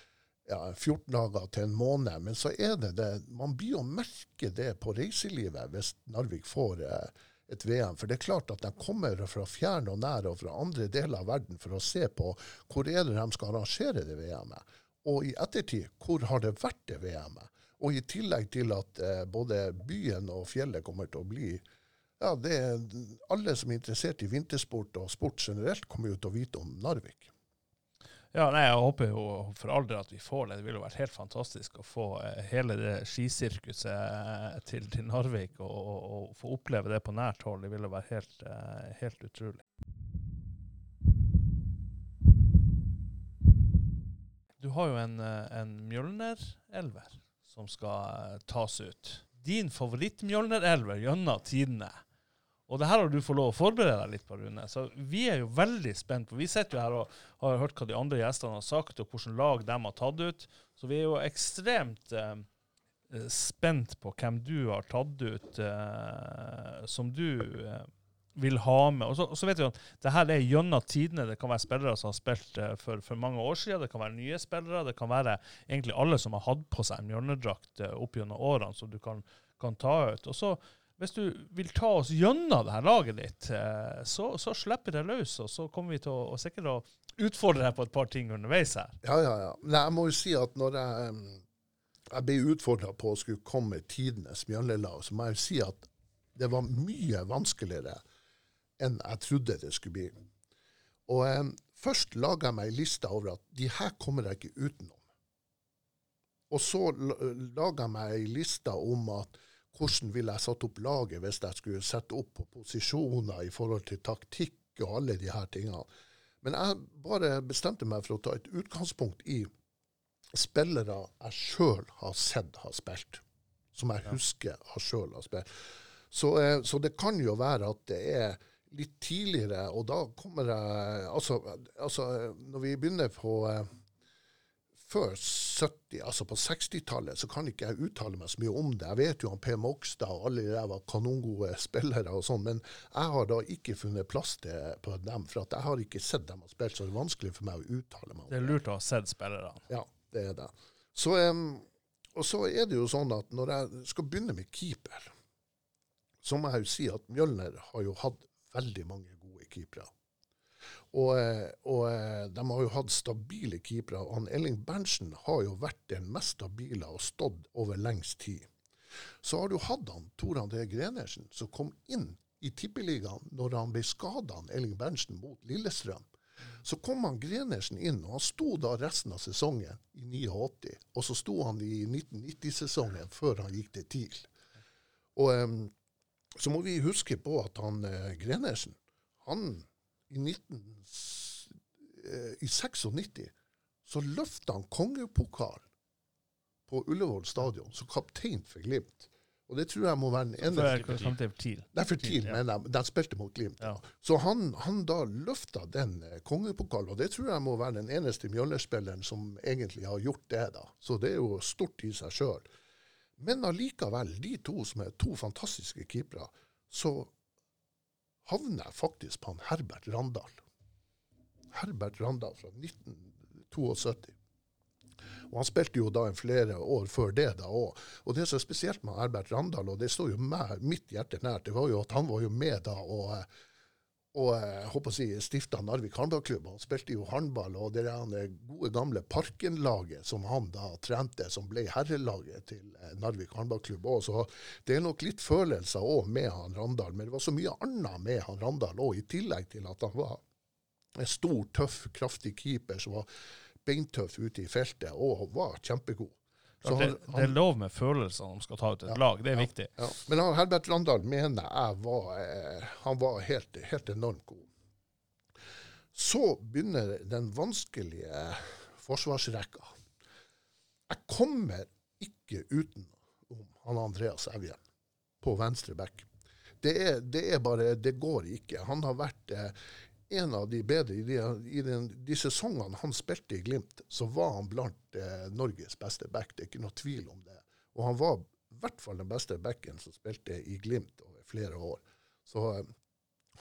ja, 14 dager til en måned. Men så er det det Man blir å merke det på reiselivet hvis Narvik får eh, et VM. For det er klart at de kommer fra fjern og nær og fra andre deler av verden for å se på hvor er det de skal arrangere det VM-et. Og i ettertid, hvor har det vært det VM-et? Og i tillegg til at eh, både byen og fjellet kommer til å bli ja, det er Alle som er interessert i vintersport og sport generelt, kommer jo til å vite om Narvik. Ja, nei, Jeg håper jo for all del at vi får det. Det ville vært helt fantastisk å få eh, hele det skisirkuset eh, til, til Narvik og, og, og, få oppleve det på nært hold. Det ville vært helt, eh, helt utrolig. Du har jo en, en Mjølner-elver som skal tas ut. Din favoritt-Mjølner-elver gjennom tidene. Og det her har du fått lov å forberede deg litt på, Rune. Så vi er jo veldig spent på Vi sitter jo her og har hørt hva de andre gjestene har sagt, og hvilke lag de har tatt ut. Så vi er jo ekstremt eh, spent på hvem du har tatt ut eh, som du eh, vil ha med. Og så, og så, vet vi at det her er gjennom tidene. Det kan være spillere som har spilt eh, for, for, mange år siden, det kan være nye spillere. Det kan være egentlig alle som har hatt på seg en Mjølnerdrakt eh, opp gjennom årene, som du kan, kan ta ut. Og så hvis du vil ta oss gjennom det her laget ditt, eh, så, så slipper det løs. Og så kommer vi til å, å sikkert å utfordre deg på et par ting underveis her. Ja, ja, ja. Nei, jeg må jo si at når jeg, jeg ble utfordra på å skulle komme med tidenes mjøllelag, så må jeg jo si at det var mye vanskeligere enn jeg trodde det skulle bli. Og eh, først laga jeg meg ei liste over at de her kommer jeg ikke utenom. Og så laga jeg meg ei liste om at hvordan ville jeg satt opp laget hvis jeg skulle sette opp på posisjoner i forhold til taktikk og alle de her tingene. Men jeg bare bestemte meg for å ta et utgangspunkt i spillere jeg sjøl har sett har spilt. Som jeg husker jeg sjøl har spilt. Så, eh, så, det kan jo være at det er litt tidligere, og da kommer jeg Altså, altså når vi begynner på eh, før 70, altså på 60-tallet, så kan ikke jeg uttale meg så mye om det. Jeg vet jo han Per Mogstad og alle de der var kanongode spillere og sånn, men jeg har da ikke funnet plass til på dem, for jeg har ikke sett dem og spilt, så det er vanskelig for meg å uttale meg om det. Det er lurt å ha sett spillerne. Ja, det er det. Så, um, og så er det jo sånn at når jeg skal begynne med keeper, så må jeg jo si at Mjølner har jo hatt veldig mange gode keepere. Og, eh, og, eh, de har jo hatt stabile keepere. han Elling Berntsen har jo vært den mest stabile og stått over lengst tid. Så har du hatt han Tor André Grenersen, som kom inn i Tippeligaen når han ble skada, Elling Berntsen, mot Lillestrøm. Så kom han Grenersen inn, og han sto da resten av sesongen i 89. Og så sto han i 1990-sesongen før han gikk til TIL. Og um, så må vi huske på at han eh, Grenersen han i, 19, eh, i 96 så løfta han kongepokalen på Ullevål stadion som kaptein for Glimt. Og det tror jeg må være den eneste For TIL. Nei, for TIL, ja. men jeg. de, spilte mot Glimt. Ja. Så han, han, da løfta den eh, kongepokalen, og det tror jeg må være den eneste Mjøller-spilleren som egentlig har gjort det. da. Så det er jo stort i seg sjøl. Men allikevel, de to som er to fantastiske keepere, så havner jeg faktisk på han Herbert Randal. Herbert Randal fra 1972. Og han spilte jo da en flere år før det da òg. Og det som er spesielt med Herbert Randal, og det står jo meg, mitt hjerte nært, det var jo at han var jo med da og, eh, og jeg håper å si, stifta Narvik Handballklubb. Han spilte jo håndball, og det er eh, gode gamle Parken-laget som han da trente, som ble herrelaget til eh, Narvik Handballklubb. Så det er nok litt følelser òg med han Randal, men det var så mye annet med han Randal òg, i tillegg til at han var en stor, tøff, kraftig keeper som var beintøff ute i feltet og var kjempegod. Så det, han- det er lov med følelser når man skal ta ut et lag. Det er viktig. ja. Men han, Herbert Landahl mener jeg var, eh, han var helt, helt enormt god. Så begynner den vanskelige forsvarsrekka. Jeg kommer ikke utenom han Andreas Evjen på venstre back. Det, er, det er bare Det går ikke. Han har vært eh, en av de bedre i, de, i den, de sesongene han spilte i Glimt, så var han blant eh, Norges beste back. Det er ikke noe tvil om det. Og han var i hvert fall den beste backen som spilte i Glimt over flere år. Så eh,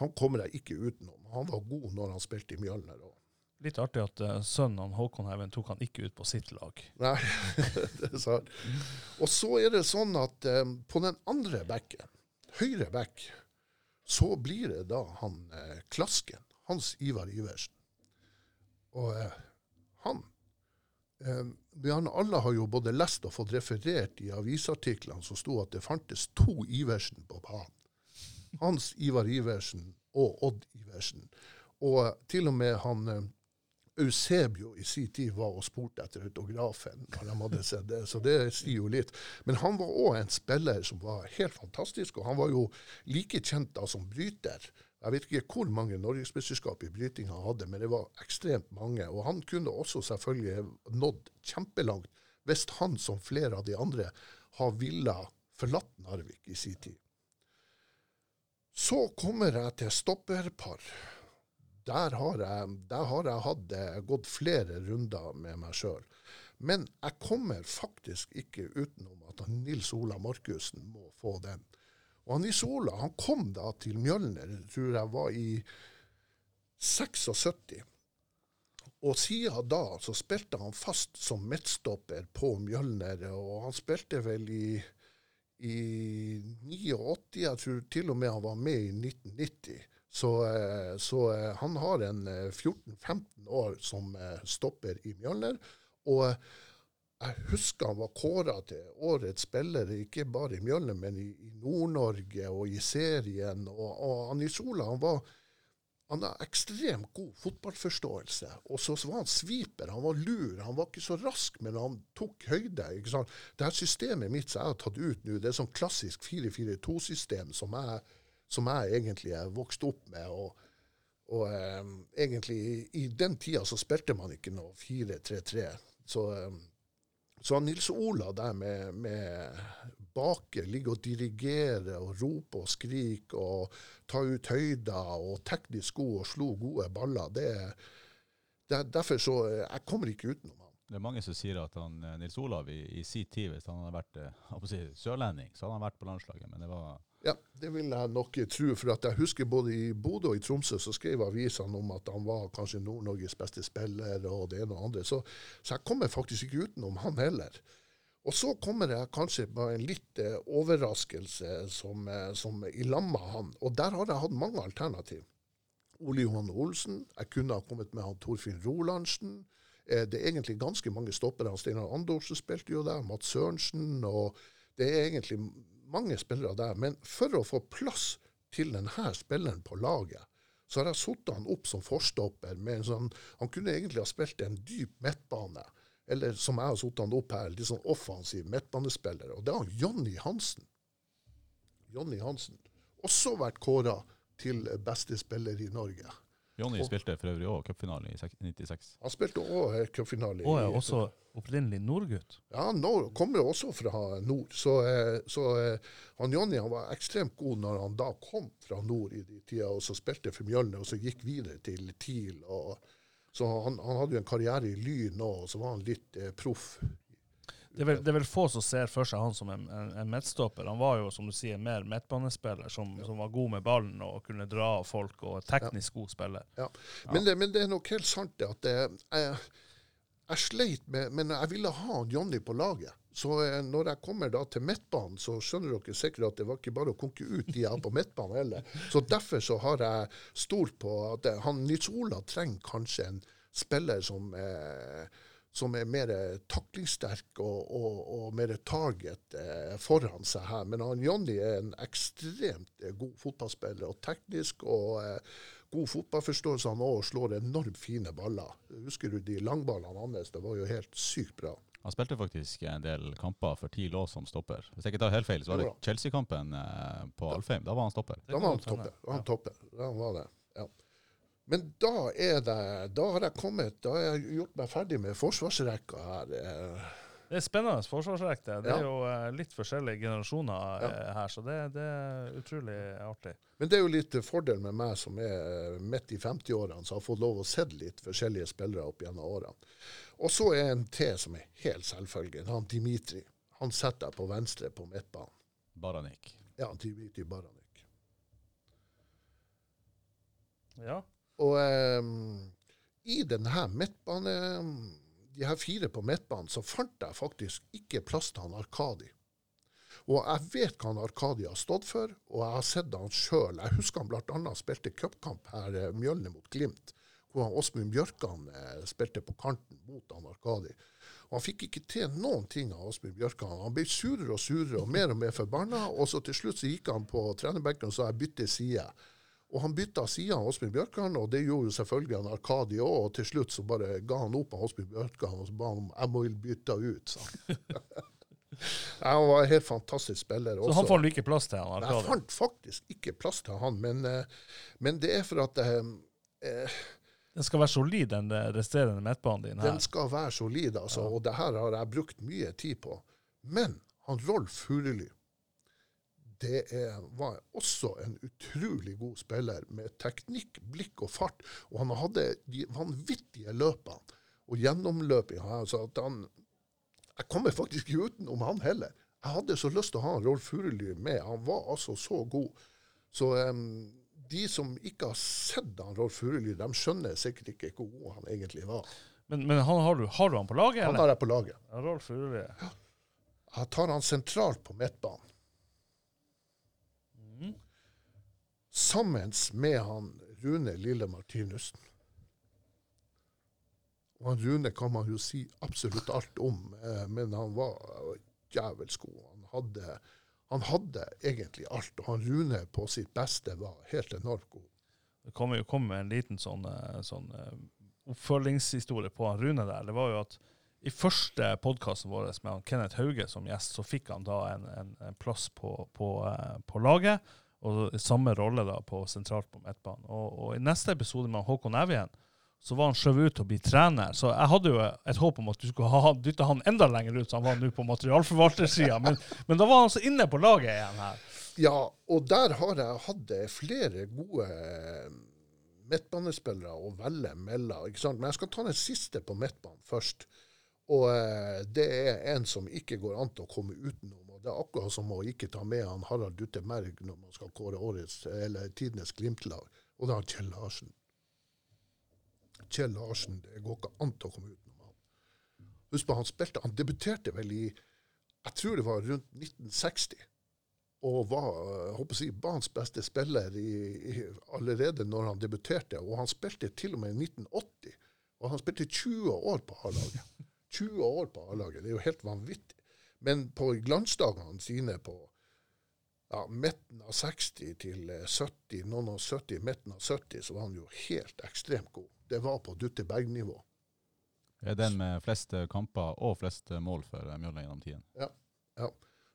han kommer jeg ikke utenom. Han var god når han spilte i Mjølner. Og, Litt artig at uh, sønnen Håkon Haugen tok han ikke ut på sitt lag. nei, *laughs* det er sant. Og så er det sånn at eh, på den andre backen, høyre back, så blir det da han eh, Klasken. Hans Ivar Iversen. Og eh, han eh, Alle har jo både lest og fått referert i avisartiklene som sto at det fantes to Iversen på banen. Hans Ivar Iversen og Odd Iversen. Og til og med han eh, Eusebio i sin tid var og spurte etter autografen. når de hadde sett det, Så det sier jo litt. Men han var òg en spiller som var helt fantastisk, og han var jo like kjent da som bryter. Jeg vet ikke hvor mange norgesmesterskap i bryting han hadde, men det var ekstremt mange. Og han kunne også selvfølgelig nådd kjempelangt hvis han, som flere av de andre, har ville forlatt Narvik i sin tid. Så kommer jeg til stopperpar. Der har jeg, der har jeg hatt, eh, gått flere runder med meg sjøl. Men jeg kommer faktisk ikke utenom at Nils Ola Markussen må få den. Og han Isola han kom da til Mjølner, tror jeg var i 76. Og siden da så spilte han fast som midtstopper på Mjølner, og han spilte vel i, i 89, jeg tror til og med han var med i 1990. Så, eh, så eh, han har en eh, 14-15 år som eh, stopper i Mjølner. Og eh, jeg husker han var kåra til årets spiller, ikke bare i Mjølne, men i, i Nord-Norge og i serien. Og, og han Isola han var han har ekstremt god fotballforståelse. Og så var han sviper, han var lur. Han var ikke så rask, men han tok høyde. ikke sant? Det her systemet mitt som jeg har tatt ut nå, det er sånn klassisk 4-4-2-system som som jeg egentlig er vokst opp med. og og eh, egentlig i, i den tida så spilte man ikke noe 4-3-3. Så, eh, så Nils Ola der med, med baker ligger og dirigere og rope og skrike og ta ut høyder og teknisk god og slo gode baller, det, er derfor så Jeg kommer ikke utenom han. Det er mange som sier at han, eh, Nils Olav i, i sin tid, hvis han hadde vært eh, si, sørlending, så hadde han vært på landslaget. Men det var Ja, det vil jeg nok tro. For at jeg husker både i Bodø og i Tromsø så skrev avisene om at han var kanskje Nord-Norges beste spiller og det ene og andre. Så, så jeg kommer faktisk ikke utenom han heller. Og så kommer jeg kanskje på en litt eh, overraskelse som, eh, som i lag med han. Og der har jeg hatt mange alternativ. Ole Johan Olsen. Jeg kunne ha kommet med han Torfinn Rolandsen. Eh, det er egentlig ganske mange stoppere. Steinar Andorsen spilte jo der. Mats Sørensen. og Det er egentlig mange spillere der. Men for å få plass til denne spilleren på laget, så har jeg satt han opp som forstopper. med en sånn, Han kunne egentlig ha spilt en dyp midtbane. Eller som jeg har satt han opp her, litt sånn offensiv midtbanespiller. Og det er Jonny Hansen. Jonny Hansen. Også vært kåra til beste spiller i Norge. Jonny spilte for øvrig òg cupfinale i sek- 96. Han spilte òg cupfinale. Og er også opprinnelig nordgutt. Ja, han nå- kommer også fra nord. Så, eh, så eh, han Jonny han var ekstremt god når han da kom fra nord i de tida, og så spilte for Mjølne, og så gikk videre til TIL. Og, så han, han hadde jo en karriere i Lyn òg, og så var han litt eh, proff. Det er, vel, det er vel få som ser for seg han som en, en, en midtstopper. Han var jo, som du sier, mer midtbanespiller, som, som var god med ballen og kunne dra av folk, og teknisk god spiller. Ja. Men, det, men det er nok helt sant det at det, jeg, jeg sleit med Men jeg ville ha Jonny på laget. Så eh, når jeg kommer da til midtbanen, så skjønner dere sikkert at det var ikke bare å konke ut de her på midtbanen heller. Så derfor så har jeg stolt på at eh, han Nils Ola trenger kanskje en spiller som eh, som er mer taklingssterk og, og, og mer target eh, foran seg her. Men han Jonny er en ekstremt eh, god fotballspiller, og teknisk og eh, god fotballforståelse. Han òg slår enormt fine baller. Husker du de langballene hans? Det var jo helt sykt bra. Han spilte faktisk en del kamper for TIL òg som stopper. Hvis jeg ikke tar helt feil, så var det Chelsea-kampen eh, på Alfheim. Da var han stopper. Da var han topper. Han Ja. topper. Da var det. Ja. Men da er det Da har jeg kommet Da har jeg gjort meg ferdig med forsvarsrekka her. eh. Det er spennende forsvarsrekte. Det er Ja. jo eh, litt forskjellige generasjoner Ja. eh, her, så det, det er utrolig artig. Men det er jo litt fordel med meg som er midt i 50-årene, som har fått lov å se litt forskjellige spillere opp gjennom årene. Og så er en til som er helt selvfølgelig, Han Dimitri. Han setter jeg på venstre på midtbanen. Baranik. Ja, Dimitri Baranik. Ja. Og ehm, i denne midtbane De her fire på midtbanen, så fant jeg faktisk ikke plass til han Arkadi. Og jeg vet hva han Arkadi har stått for, og jeg har sett han sjøl. Jeg husker han bl.a. spilte cupkamp her, Mjølne mot Glimt, hvor han Åsmund Bjørkan eh, spilte på kanten mot han Arkadi. Og Han fikk ikke til noen ting av Åsmund Bjørkan. Han ble surere og surere og mer og mer forbanna. Og så til slutt så gikk han på trenerbenken og sa jeg bytter side. Og han bytta side av Åsmund Bjørkan, og det gjorde jo selvfølgelig han Arkadi òg. Og til slutt så bare ga han opp av Åsmund Bjørkan og så ba han om jeg må bytte ut, han. *laughs* Ja, var en helt fantastisk spiller Så han fant du ikke plass til, han Jeg fant faktisk ikke plass til han, men, eh, men det er for at eh, eh, Den skal være solid, den eh, resterende midtbanen din her. den skal være solid, altså. Og det her har jeg brukt mye tid på. Men han Rolf Furuli det er, var også en utrolig god spiller med teknikk, blikk og fart. Og han hadde de vanvittige løpene og gjennomløpinga. Altså han Jeg kommer faktisk ikke utenom han heller. Jeg hadde så lyst til å ha Rolf Furuli med. Han var altså så god. Så um, de som ikke har sett han Rolf Furuli, de skjønner sikkert ikke hvor god han egentlig var. Men, men han, har, du, har du han på laget, Han eller? har jeg på laget. Ja, Rolf Furuli. Jeg tar han sentralt på midtbanen. Sammen med han Rune Lille Martinussen. Og han Rune kan man jo si absolutt alt om, eh, men han var djevelsk god. Han hadde, han hadde egentlig alt, og han Rune på sitt beste var helt enormt god. Det jo komme med en liten sånn, eh, sånn eh, oppfølgingshistorie på han Rune der. Det var jo at i første podkasten vår med han Kenneth Hauge som gjest, så fikk han da en, en, en plass på, på, på laget. Og samme rolle da på sentralt på midtbanen. Og, og i neste episode med Håkon Evjen så var han skjøvet ut til å bli trener. Så jeg hadde jo et håp om at du skulle ha dytta han enda lenger ut, så han var nå på materialforvaltersida. Men, men da var han så inne på laget igjen her. Ja, og der har jeg hatt flere gode midtbanespillere å velge mellom. ikke sant? Men jeg skal ta den siste på midtbanen først. Og eh, det er en som ikke går an til å komme utenom. Det er akkurat som å ikke ta med han Harald Dutte Merg når man skal kåre årets, eller tidenes Glimt-lag. Og det er Kjell Larsen. Kjell Larsen, det går ikke an til å komme utenom han. Husk på, han spilte, han debuterte vel i jeg tror det var rundt 1960 og var jeg håper å si, banens beste spiller i, i, allerede når han debuterte. Og han spilte til og med i 1980. Og han spilte 20 år på A-laget. 20 år på A-laget. Det er jo helt vanvittig. Men på glansdagene sine på ja, midten av 60 til eh, 70, noen av 70, midten av 70, så var han jo helt ekstremt god. Det var på Dutte Berg-nivå. Det er den med flest eh, kamper og flest eh, mål for eh, Mjølner gjennom tiden. Ja.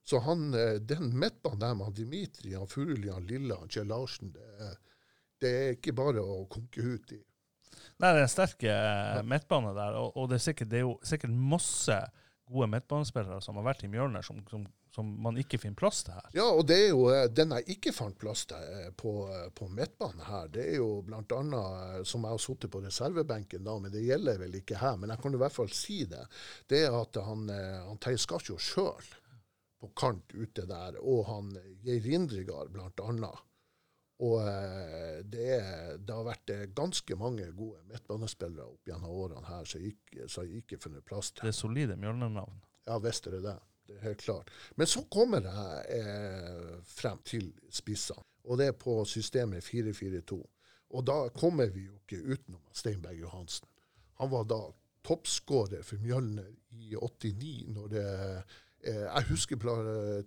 Så han, eh, den midtbanen der med Dimitri, han Furuli, han Lille, han Kjell Larsen, det, er- det er ikke bare å konke ut i. Nei, det er en sterk eh, midtbane der, og, og det, er sikkert, det er jo sikkert masse gode midtbanespillere som har vært i Mjølner, som, som, som man ikke finner plass til her. Ja, og det er jo eh, den jeg ikke fant plass til eh, på, eh, på midtbanen her. Det er jo eh, som jeg har sittet på reservebenken da, men det gjelder vel ikke her. Men jeg kan i hvert fall si det. Det er at han, han Terje Skarsjå sjøl på kant ute der, og han Geir Indregard annet. Og eh, det, det har vært eh, ganske mange gode midtbanespillere opp gjennom årene her som som jeg ikke har funnet plass til. Det er solide Mjølner-navn. Ja, visst er det det. Det er helt klart. Men så kommer jeg eh, frem til spissene, og det er på systemet 4-4-2. Og da kommer vi jo ikke utenom Steinberg Johansen. Han var da toppskårer for Mjølner i 89, når det eh, Jeg husker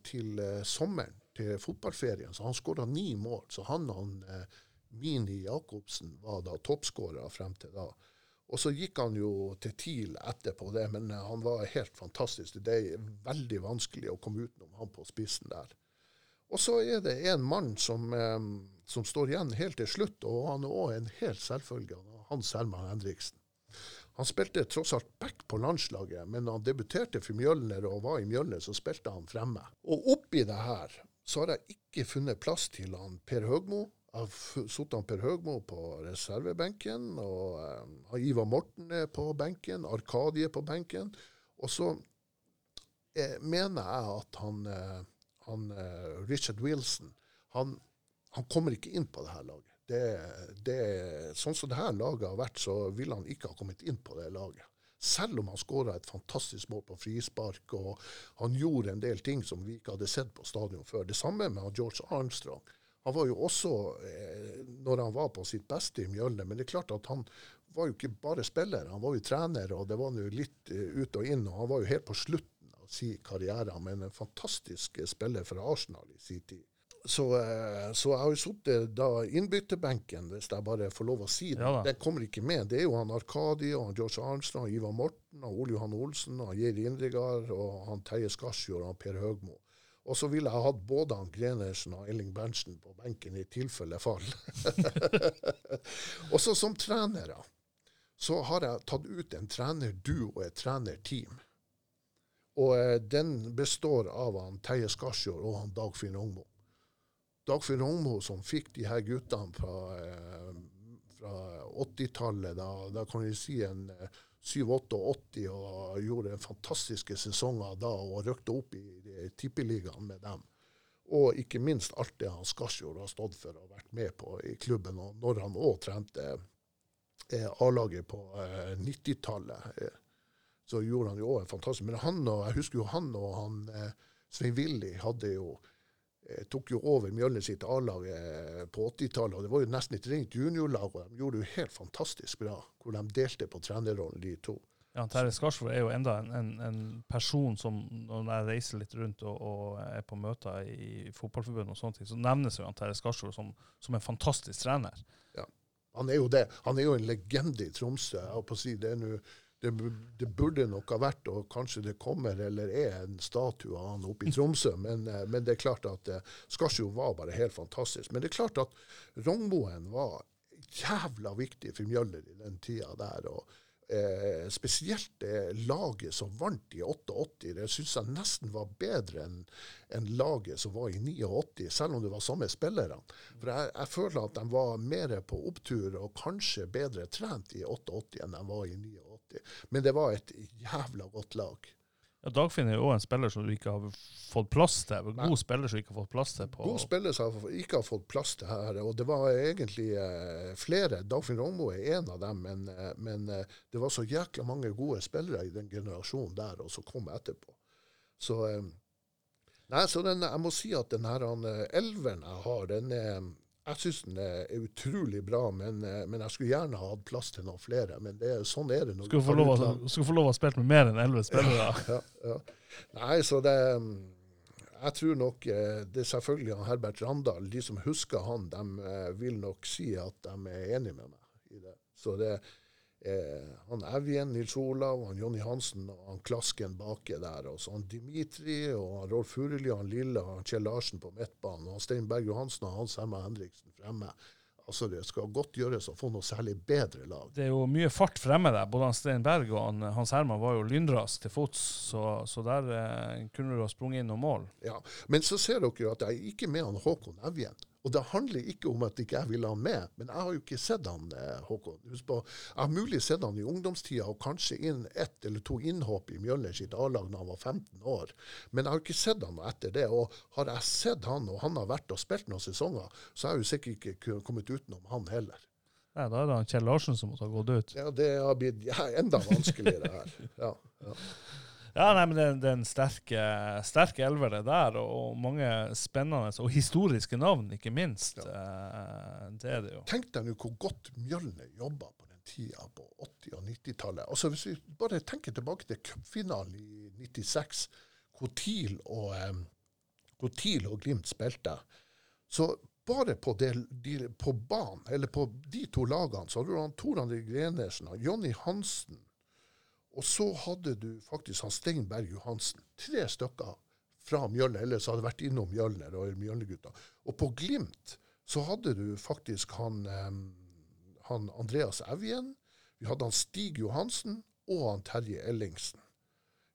til eh, sommeren, til fotballferien, så han skåra ni mål. Så han og han, eh, Mini Jacobsen var da toppskårer frem til da. Og så gikk han jo til TIL etterpå det, men eh, han var helt fantastisk. Det er veldig vanskelig å komme utenom han på spissen der. Og så er det en mann som, eh, som står igjen helt til slutt, og han er òg en helt selvfølge. Hans Herman Henriksen. Han spilte tross alt back på landslaget, men han debuterte for Mjølner og var i Mjølner, så spilte han fremme. Og oppi det her så har jeg ikke funnet plass til han Per Høgmo. Jeg har satt han Per Høgmo på reservebenken, og um, Ivar Morten er på benken, Arkadie på benken. Og så eh, mener jeg at han, eh, han eh, Richard Wilson han, han kommer ikke inn på det her laget. Det, det, sånn som det her laget har vært, så ville han ikke ha kommet inn på det laget. Selv om han skåra et fantastisk mål på frispark, og han gjorde en del ting som vi ikke hadde sett på stadion før. Det samme med George Armstrong. Han var jo også, eh, når han var på sitt beste i Mjølne, men det er klart at han var jo ikke bare spiller, han var jo trener, og det var jo litt eh, ut og inn, og han var jo helt på slutten av sin karriere, men en fantastisk eh, spiller for Arsenal i sin tid. Så, eh, så jeg har jo sittet da innbytterbenken, hvis jeg bare får lov å si det. Ja det kommer ikke med. Det er jo han Arkadi og han George Armstrong, Ivar Morten, og Ole Johan Olsen, og Geir Indregard, og han Terje Skarsjord og han Per Høgmo. Og så ville jeg hatt både han Grenersen og Elling Berntsen på benken i tilfelle fall. *laughs* og så som trenere så har jeg tatt ut en trenerduo og et trenerteam. Og eh, den består av han Terje Skarsjord og han Dagfinn Rongmo. Dagfinn Rongmo som fikk de her guttene fra, eh, fra 80-tallet, da, da kan vi si en eh, 87-88, og gjorde fantastiske sesonger da og røkte opp i, tippeligaen med dem. Og ikke minst alt det han Skarsjord har stått for og vært med på i klubben, og når han òg trente eh, A-laget på eh, 90-tallet, eh, så gjorde han jo òg en fantastisk Men han og, jeg husker jo han og han eh, Svein Willy hadde jo eh, tok jo over Mjølner sitt A-lag eh, på 80-tallet, og det var jo nesten et rent juniorlag, og de gjorde det jo helt fantastisk bra, hvor de delte på trenerrollen, de to. Ja, Terje Skarsvold er jo enda en, en, en person som, når jeg reiser litt rundt og, og er på møter i fotballforbundet og sånne ting, så nevnes jo Terje Skarsvold som, som en fantastisk trener. Ja, Han er jo det. Han er jo en legende i Tromsø. Jeg på å si, det, nå- det, det burde nok ha vært, og kanskje det kommer eller er en statue av han oppe i Tromsø, men, eh, men det er klart at Skarsjo var bare helt fantastisk. Men det er klart at Rognboen var jævla viktig for Mjøller i den tida der. og eh, Spesielt det laget som vant i 88, det syns jeg nesten var bedre enn en laget som var i 89, selv om det var samme spillerne. For jeg, jeg føler at de var mer på opptur og kanskje bedre trent i 88 enn de var i 89. Men det var et jævla godt lag. Ja, Dagfinn er jo også en spiller som du ikke har fått plass til. Nei. Spiller som ikke har fått plass til. på... God spiller som ikke har fått plass til her, og det var egentlig eh, flere. Dagfinn Rognmo er en av dem, men, eh, men eh, det var så jækla mange gode spillere i den generasjonen der, og som kom etterpå. Så, nei, så den, jeg må si at den her elveren jeg har, den er jeg syns den er utrolig bra, men, eh, men jeg skulle gjerne ha hatt plass til noen flere. Men det, sånn er det. når Skal du få lov å, skal få lov å spille med mer enn elleve spillere. *laughs* Ja, ja. Nei, så det mm, Jeg tror nok eh, det er selvfølgelig han Herbert Randal. De som husker han, de eh, vil nok si at de er enig med meg i det. Så det eh, han Evjen, Nils Olav, han Jonny Hansen og han Klasken baki der. Og så han Dimitri og han Rolf Furuli han Lille og han Kjell Larsen på midtbanen. Og han Stein Berg Johansen og Hans Hemma Henriksen fremme. Altså, det skal godt gjøres å få noe særlig bedre lag. Det er jo mye fart fremme der. Både han Stein Berg og han, Hans Herman var jo lynrask til fots, så, så der eh, kunne du ha sprunget inn noen mål. Ja, Men så ser dere jo at jeg er ikke med han Håkon Evjen. Og det handler ikke om at ikke jeg ville ha han med, men jeg har jo ikke sett han, eh, Håkon. Husk på, Jeg har mulig sett han i ungdomstida og kanskje inn ett eller to innhopp i Mjølner sitt A-lag da han var 15 år. Men jeg har ikke sett han etter det. Og har jeg sett han, og han har vært og spilt noen sesonger, så har jeg jo sikkert ikke kommet utenom han heller. Nei, da er det Kjell Larsen som måtte ha gått ut. Ja, Det har blitt ja, enda vanskeligere her. Ja, ja. Ja, nei, men det, det er en sterk, eh, sterk elver det der, og mange spennende og historiske navn, ikke minst. Ja. Det er det jo. Tenk deg nå hvor godt Mjølner jobba på den tida på 80- og 90-tallet. Altså, hvis vi bare tenker tilbake til cupfinalen i 96, hvor TIL og, eh, hvor TIL og Glimt spilte. Så bare på, det, de, på banen, eller på de to lagene, så hadde du han Tor André Grenersen, og Jonny Hansen, og så hadde du faktisk han Stein Berg Johansen. Tre stykker fra Mjølner, eller så hadde vært innom Mjølner og Mjølnergutta. Og på Glimt så hadde du faktisk han, han Andreas Evjen, vi hadde han Stig Johansen og han Terje Ellingsen.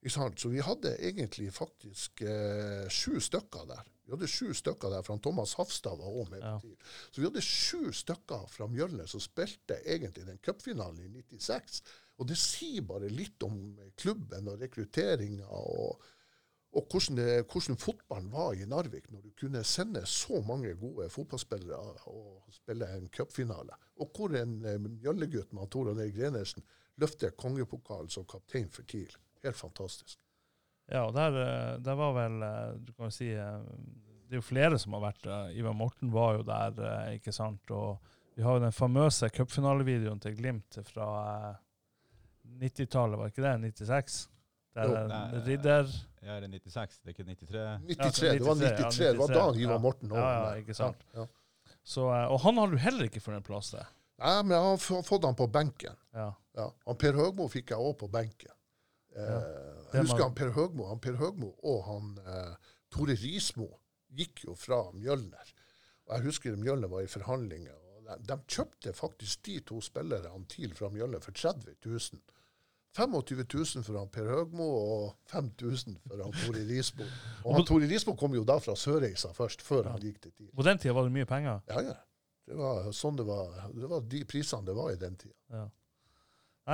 Så vi hadde egentlig faktisk eh, sju stykker der. Vi hadde sju stykker der, for han Thomas Hafstad var òg med. Ja. Så vi hadde sju stykker fra Mjølner som spilte egentlig den cupfinalen i 96. Og det sier bare litt om klubben og rekrutteringa og, og hvordan, det, hvordan fotballen var i Narvik, når du kunne sende så mange gode fotballspillere og spille en cupfinale. Og hvor en mjøllegutt med Tor André Grenersen løfter kongepokalen som kaptein for TIL. Helt fantastisk. Ja, og der, eh, der var vel eh, Du kan jo si eh, Det er jo flere som har vært der. Ivar Morten var jo der, eh, ikke sant. Og vi har jo den famøse cupfinalevideoen til Glimt fra eh, 90-tallet, var ikke det? 96? Det Jo. en Nei, ridder Ja, er det 96? Det er ikke 93? 93, det var 93, ja, 93. Det var da Ivar ja. Morten Ja, ja, ikke sant. Ja, så, eh, Og han har du heller ikke funnet plass til. Nei, men jeg har fått han på benken. Ja. Ja. Han Per Høgmo fikk jeg òg på benken. Eh, jeg husker han Per Høgmo, han Per Høgmo og han eh, Tore Rismo gikk jo fra Mjølner. Og jeg husker Mjølner var i forhandlinger. De, kjøpte faktisk de to spillerne TIL fra Mjølle for 30 000. 25 000 for han Per Høgmo og 5000 for han Tore Risbo. Og han Tore Risbo kom jo da fra Sørreisa først, før han gikk til TIL. På den tida var det mye penger. Ja, ja. Det var sånn det var. Det var de prisene det var i den tida. Ja.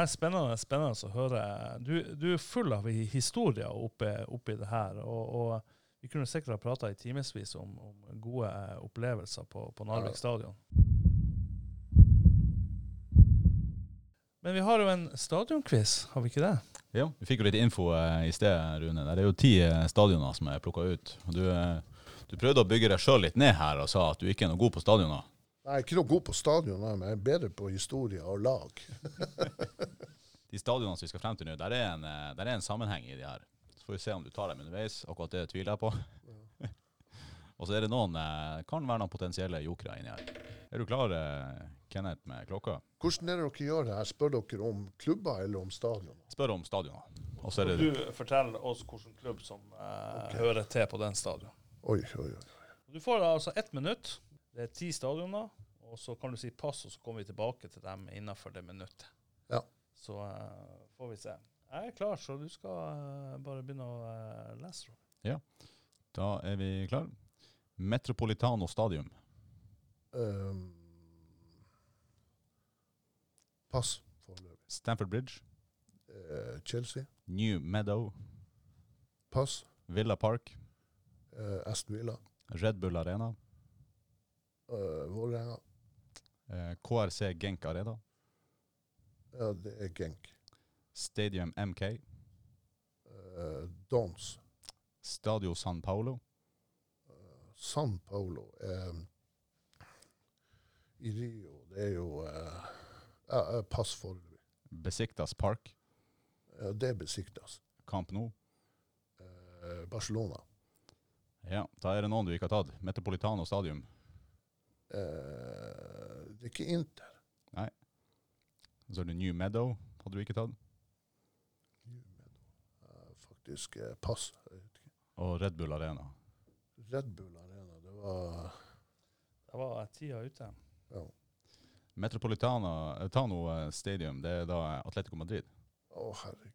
er spennende, spennende å høre. Du, du er full av historier oppi, oppi det her. Og, og vi kunne sikkert ha prata i timevis om, om gode opplevelser på, på Narvik stadion. Men vi har jo en stadionquiz, har vi ikke det? Ja, vi fikk jo litt info eh, i sted, Rune. Det er jo ti eh, stadioner som er plukka ut. Og du, eh, du prøvde å bygge deg sjøl litt ned her og sa at du ikke er noe god på stadioner. Jeg er ikke noe god på stadion, nei, men jeg er bedre på historie og lag. *laughs* De stadionene som vi skal frem til nå, der er, en, eh, der er en sammenheng i de her. Så får vi se om du tar dem underveis. Akkurat det tviler jeg på. *laughs* og så er det noen, eh, kan være noen potensielle jokere inni her. Er du klar, eh, Kenneth, med klokka? Hvordan er det dere gjør det her? Spør dere om klubber eller om stadion? Spør om stadioner. Og så er det Du forteller oss hvilken klubb som eh, hører til på den stadion. Oi, oi, oi. Du får altså ett minutt. Det er ti stadioner. Og så kan du si pass, og så kommer vi tilbake til dem innenfor det minuttet. Ja. Så eh, får vi se. Jeg er klar, så du skal eh, bare begynne å eh, lese. Ja, Da er vi klar. Metropolitano Stadium. Ehm, pass foreløpig. Stamford Bridge. Eh, Chelsea. New Meadow. Pass. Villa Park. Eh, Aston Villa. Red Bull Arena. Uh, Vålerenga. Eh, KRC Genk Arena. Ja, det er Genk. Stadium MK. Eh, Dons. Stadio San Paolo. San Paolo Eh, I Rio. Det er jo eh, ja, eh, Pass foreløpig. Besiktas Park. Ja, det besiktas. Camp Nou. Eh, Barcelona. Ja, da er det noen du ikke har tatt. Metropolitano Stadium. Eh, det er ikke Inter. Nei. Så er det New Meadow. Hadde du ikke tatt. Eh, faktisk eh, pass. Og Red Bull Arena. Red Bull Arena, det var Da var tida ute. ja. Metropolitano eh, eh, Stadium, det er da Atletico Madrid. Å, herregud.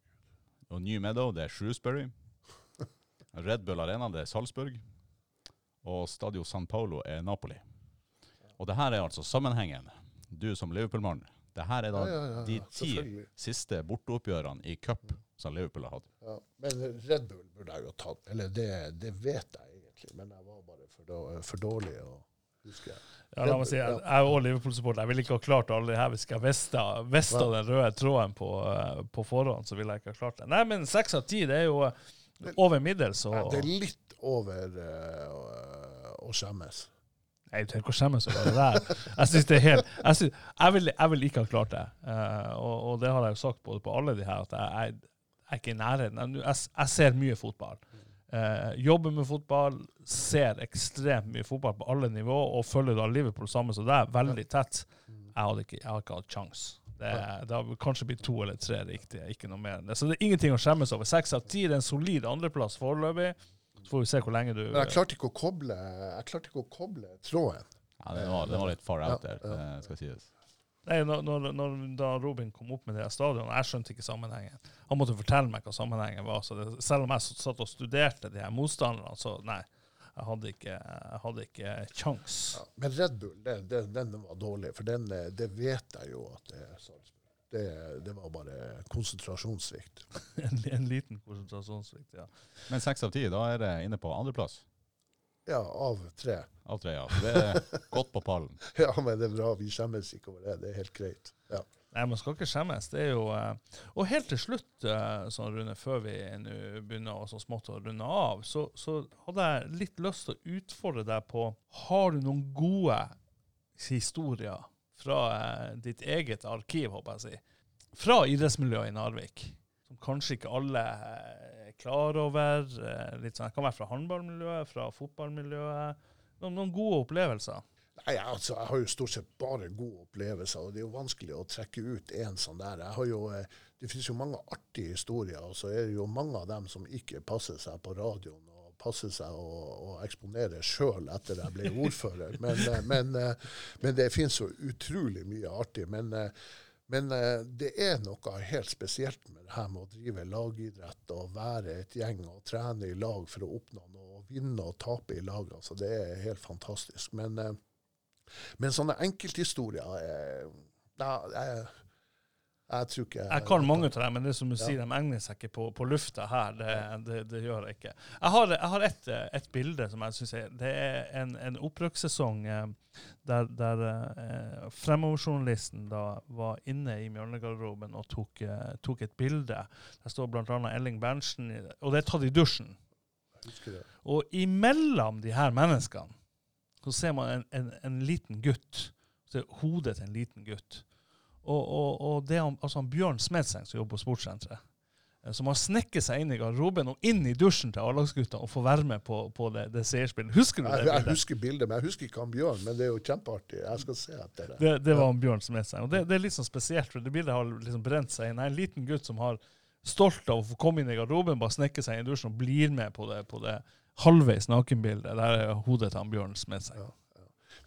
Og New Meadow, det er Shrewsbury. *laughs* Red Bull Arena, det er Salzburg. Og Stadio San Paolo er Napoli. Og det her er altså sammenhengen. Du som Liverpool-mann. Det her er da Ja, ja, ja, de ti siste borteoppgjørene i cup som Liverpool har hatt. Ja. Men Red Bull burde jeg jo tatt. Eller det, det vet jeg egentlig, men jeg var bare for, dårlig for dårlig å jeg. Ja, la meg si, jeg jeg er Liverpool-supporter. Jeg ville ikke ha klart alle de her hvis jeg visste, visste den røde tråden på, eh, på forhånd. så ville jeg ikke ha klart det. Nei, men seks av ti, det er jo eh, over middels. Og, Ja, det er litt over uh, å- skjemmes. Nei, du trenger ikke å skjemmes over det der. Jeg synes det er helt Jeg, synes, jeg, vil, jeg vil ikke ha klart det. Uh, og, og det har jeg jo sagt både på alle de her, at jeg, jeg, er ikke i nærheten. Jeg ser mye fotball. Eh, jobber med fotball, ser ekstremt mye fotball på alle nivå, og følger da Liverpool samme som deg, veldig tett. Jeg hadde ikke, jeg har ikke hatt sjans. Det, det har kanskje blitt to eller tre riktige, ikke noe mer enn det. Så det er ingenting å skjemmes over. Seks av ti er en solid andreplass foreløpig. Så får vi se hvor lenge du Men jeg klarte ikke å koble, jeg klarte ikke å koble tråden. Ja, det, var, det var litt far out Ja, der, ja. det skal sies. Nei, når, når, da Robin kom opp med det stadionet, jeg skjønte ikke sammenhengen. Han måtte fortelle meg hva sammenhengen var. Så det, selv om jeg satt og studerte de her motstanderne, så nei. Jeg hadde ikke, jeg hadde ikke kjangs. Ja. Men Red Bull, den, den, den var dårlig, for den, det vet jeg jo at det er Salzburg. Det, det var bare konsentrasjonssvikt. *laughs* En, en liten konsentrasjonssvikt, ja. Men seks av ti, da er det inne på andreplass Ja, av tre. av tre. Ja. Det er godt på pallen. *laughs* Ja, men det er bra. Vi skjemmes ikke over det. Det er helt greit. Ja. Nei, man skal ikke skjemmes. Det er jo eh, Og helt til slutt, eh, sånn Rune, før vi nå begynner å så smått å runde av, så, så hadde jeg litt lyst til å utfordre deg på Har du noen gode historier fra eh, ditt eget arkiv, håper jeg å si, fra idrettsmiljøet i Narvik, som kanskje ikke alle eh, er klar over? eh, litt sånn, Det kan være fra håndballmiljøet, fra fotballmiljøet. Noen, noen gode opplevelser. Nei, altså, Jeg har jo stort sett bare gode opplevelser, og det er jo vanskelig å trekke ut en sånn der. Jeg har jo, eh, Det finnes jo mange artige historier, og så er det jo mange av dem som ikke passer seg på radioen og passer seg å, å eksponere sjøl etter jeg ble ordfører. Men, men, men det finnes jo utrolig mye artig. Men, men eh, det er noe helt spesielt med det her med å drive lagidrett og være et gjeng og trene i lag for å oppnå noe. og Vinne og tape i lag. altså Det er helt fantastisk. Men eh, men sånne enkelthistorier eh, da, jeg, jeg tror ikke Jeg kan mange av dem, men det som du sier, de egner seg ikke på, på lufta her. Det, det, det gjør jeg ikke. Jeg har, jeg har et, et bilde som jeg syns er Det er en, en opprykkssesong eh, der, der eh, fremoverjournalisten da var inne i Mjølnegarderoben og tok, eh, tok et bilde. Der står bl.a. Elling Berntsen, og det er tatt i dusjen. husker det. Og imellom de her menneskene så ser man en, en, en liten gutt. Så hodet til en liten gutt. Og, og, og det han, altså Bjørn Smedseng som jobber på Sportssenteret. eh, Som har snekket seg inn i garderoben og inn i dusjen til A-lagsgutta og får være med på, på det, det seierspillet. Husker du det? Jeg, jeg bildet? husker bildet, men jeg husker ikke han Bjørn. Men det er jo kjempeartig. Jeg skal se etter det. Det, det var han Bjørn Smedseng. Og det, det er litt sånn spesielt, for det bildet har liksom brent seg inn. Jeg er en liten gutt som har stolt av å få komme inn i garderoben, bare snekke seg inn i dusjen og blir med på det, på det halvveis nakenbildet. Der er hodet til han Bjørn Smedseng. Ja.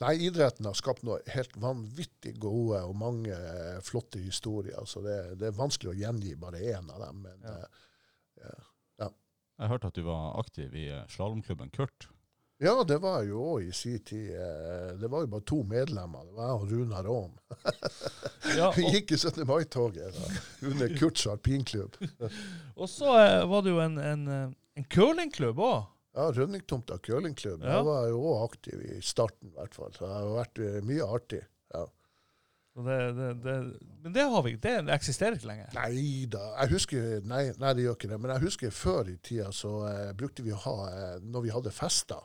Nei, idretten har skapt noe helt vanvittig gode og mange eh, flotte historier. Så det, det er vanskelig å gjengi bare én av dem. Men Ja. eh, Jeg hørte at du var aktiv i eh, slalåmklubben Kurt. ja, det var jeg jo òg i sin tid. Det var jo bare to medlemmer. Det var jeg og Runar Aam. Ja, *laughs* Vi og, gikk i 17. mai-toget under Kurts alpinklubb. *laughs* og så var det jo en, en, en curlingklubb òg. Ja, Rønningtomta curlingklubb. Ja. Jeg var jo òg aktiv i starten, i hvert fall. Så det har vært eh, mye artig. Ja. Det, det, det, men det har vi ikke. Det eksisterer ikke lenger. Nei da. Jeg husker, nei, nei, det gjør ikke det. Men jeg husker før i tida så eh, brukte vi å ha eh, Når vi hadde fester,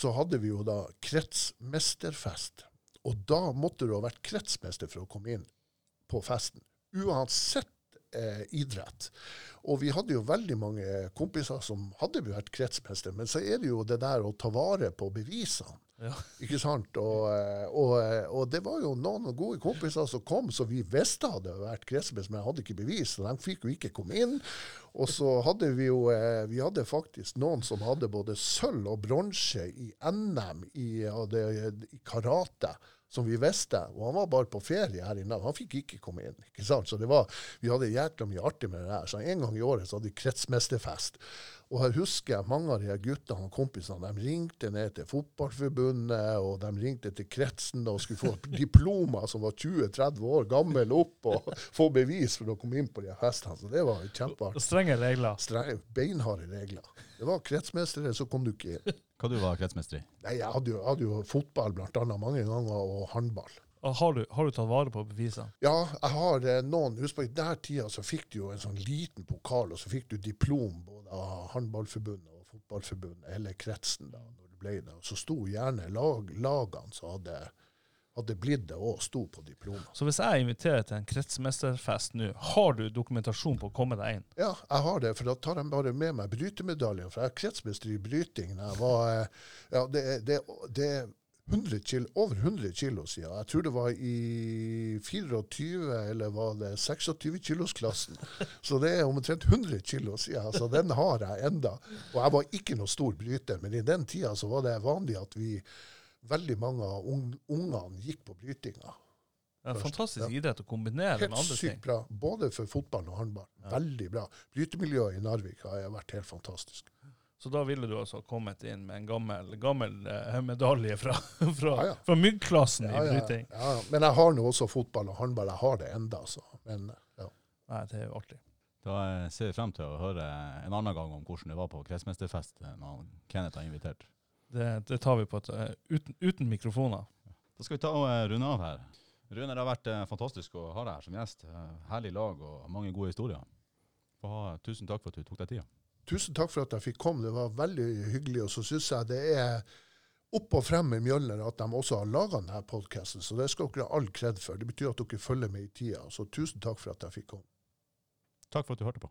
så hadde vi jo da kretsmesterfest. Og da måtte du ha vært kretsmester for å komme inn på festen. Uansett eh, idrett. Og vi hadde jo veldig mange kompiser som hadde vært kretsmester, men så er det jo det der å ta vare på bevisene. Ja. Ikke sant? Og, eh, og, eh, og det var jo noen gode kompiser som kom, så vi visste hadde vært kretsmester, men hadde ikke bevis, så de fikk jo ikke komme inn. Og så hadde vi jo eh, vi hadde faktisk noen som hadde både sølv og bronse i NM i, i karate, som vi visste. Og han var bare på ferie her inne. Han fikk ikke komme inn. ikke sant? Så det var, vi hadde jækla mye artig med det der. Så en gang i året så hadde vi kretsmesterfest. Og jeg husker mange av de her guttene og kompisene de ringte ned til Fotballforbundet, og de ringte til kretsen og skulle få *laughs* diplomer som var 20-30 år gammel opp, og få bevis for å komme inn på de her festene. Så det var kjempeartig. Strenge regler. Strenge, Beinharde regler. Det var kretsmestere, så kom du ikke inn. Hva du var kretsmester i? Nei, jeg hadde jo, hadde jo fotball blant annet mange ganger, og håndball. Har du, har du tatt vare på bevisene? Ja, jeg har eh, noen Husk på, i den tida så fikk du jo en sånn liten pokal, og så fikk du diplom av håndballforbundet og fotballforbundet, hele kretsen da, når det ble det. Så sto gjerne lag, lagene som hadde, hadde blitt det òg, sto på diplomet. Så hvis jeg inviterer til en kretsmesterfest nå, har du dokumentasjon på å komme deg inn? Ja, jeg har det, for da tar de bare med meg brytemedaljen. For jeg er kretsmester i bryting. Jeg var, eh, ja, det, det, det 100 kilo, over 100 kilo siden. Jeg tror det var i 24 eller var det 26 kilosklassen. Så det er omtrent 100 kilo siden. Så den har jeg enda. Og jeg var ikke noe stor bryter, men i den tida så var det vanlig at vi, veldig mange av ung, ungene gikk på brytinga. En fantastisk ja. idrett å kombinere Helt med andre ting. Helt sykt bra, både for fotball og håndball. Veldig bra. Brytemiljøet i Narvik har vært helt fantastisk. Så da ville du altså kommet inn med en gammel, gammel eh, medalje fra, *laughs* fra, Ja, ja. fra myggklassen Ja, i bryting. ja. Men jeg har nå også fotball og håndball. Jeg har det enda, så. Men ja. Nei, det er jo artig. Da eh, ser vi frem til å høre en annen gang om hvordan det var på kretsmesterfest eh, når Kenneth har invitert. Det, det tar vi på et, eh, uten, uten mikrofoner. Da skal vi ta og runde av her. Rune, det har vært fantastisk å ha deg her som gjest. Herlig lag og mange gode historier. Og, tusen takk for at du tok deg tida. Tusen takk for at jeg fikk komme. Det var veldig hyggelig. Og så syns jeg det er opp og frem med Mjølner at de også har laga denne podkasten. Så det skal dere ha all kred for. Det betyr at dere følger med i tida. Så tusen takk for at jeg fikk komme. Takk for at du hørte på.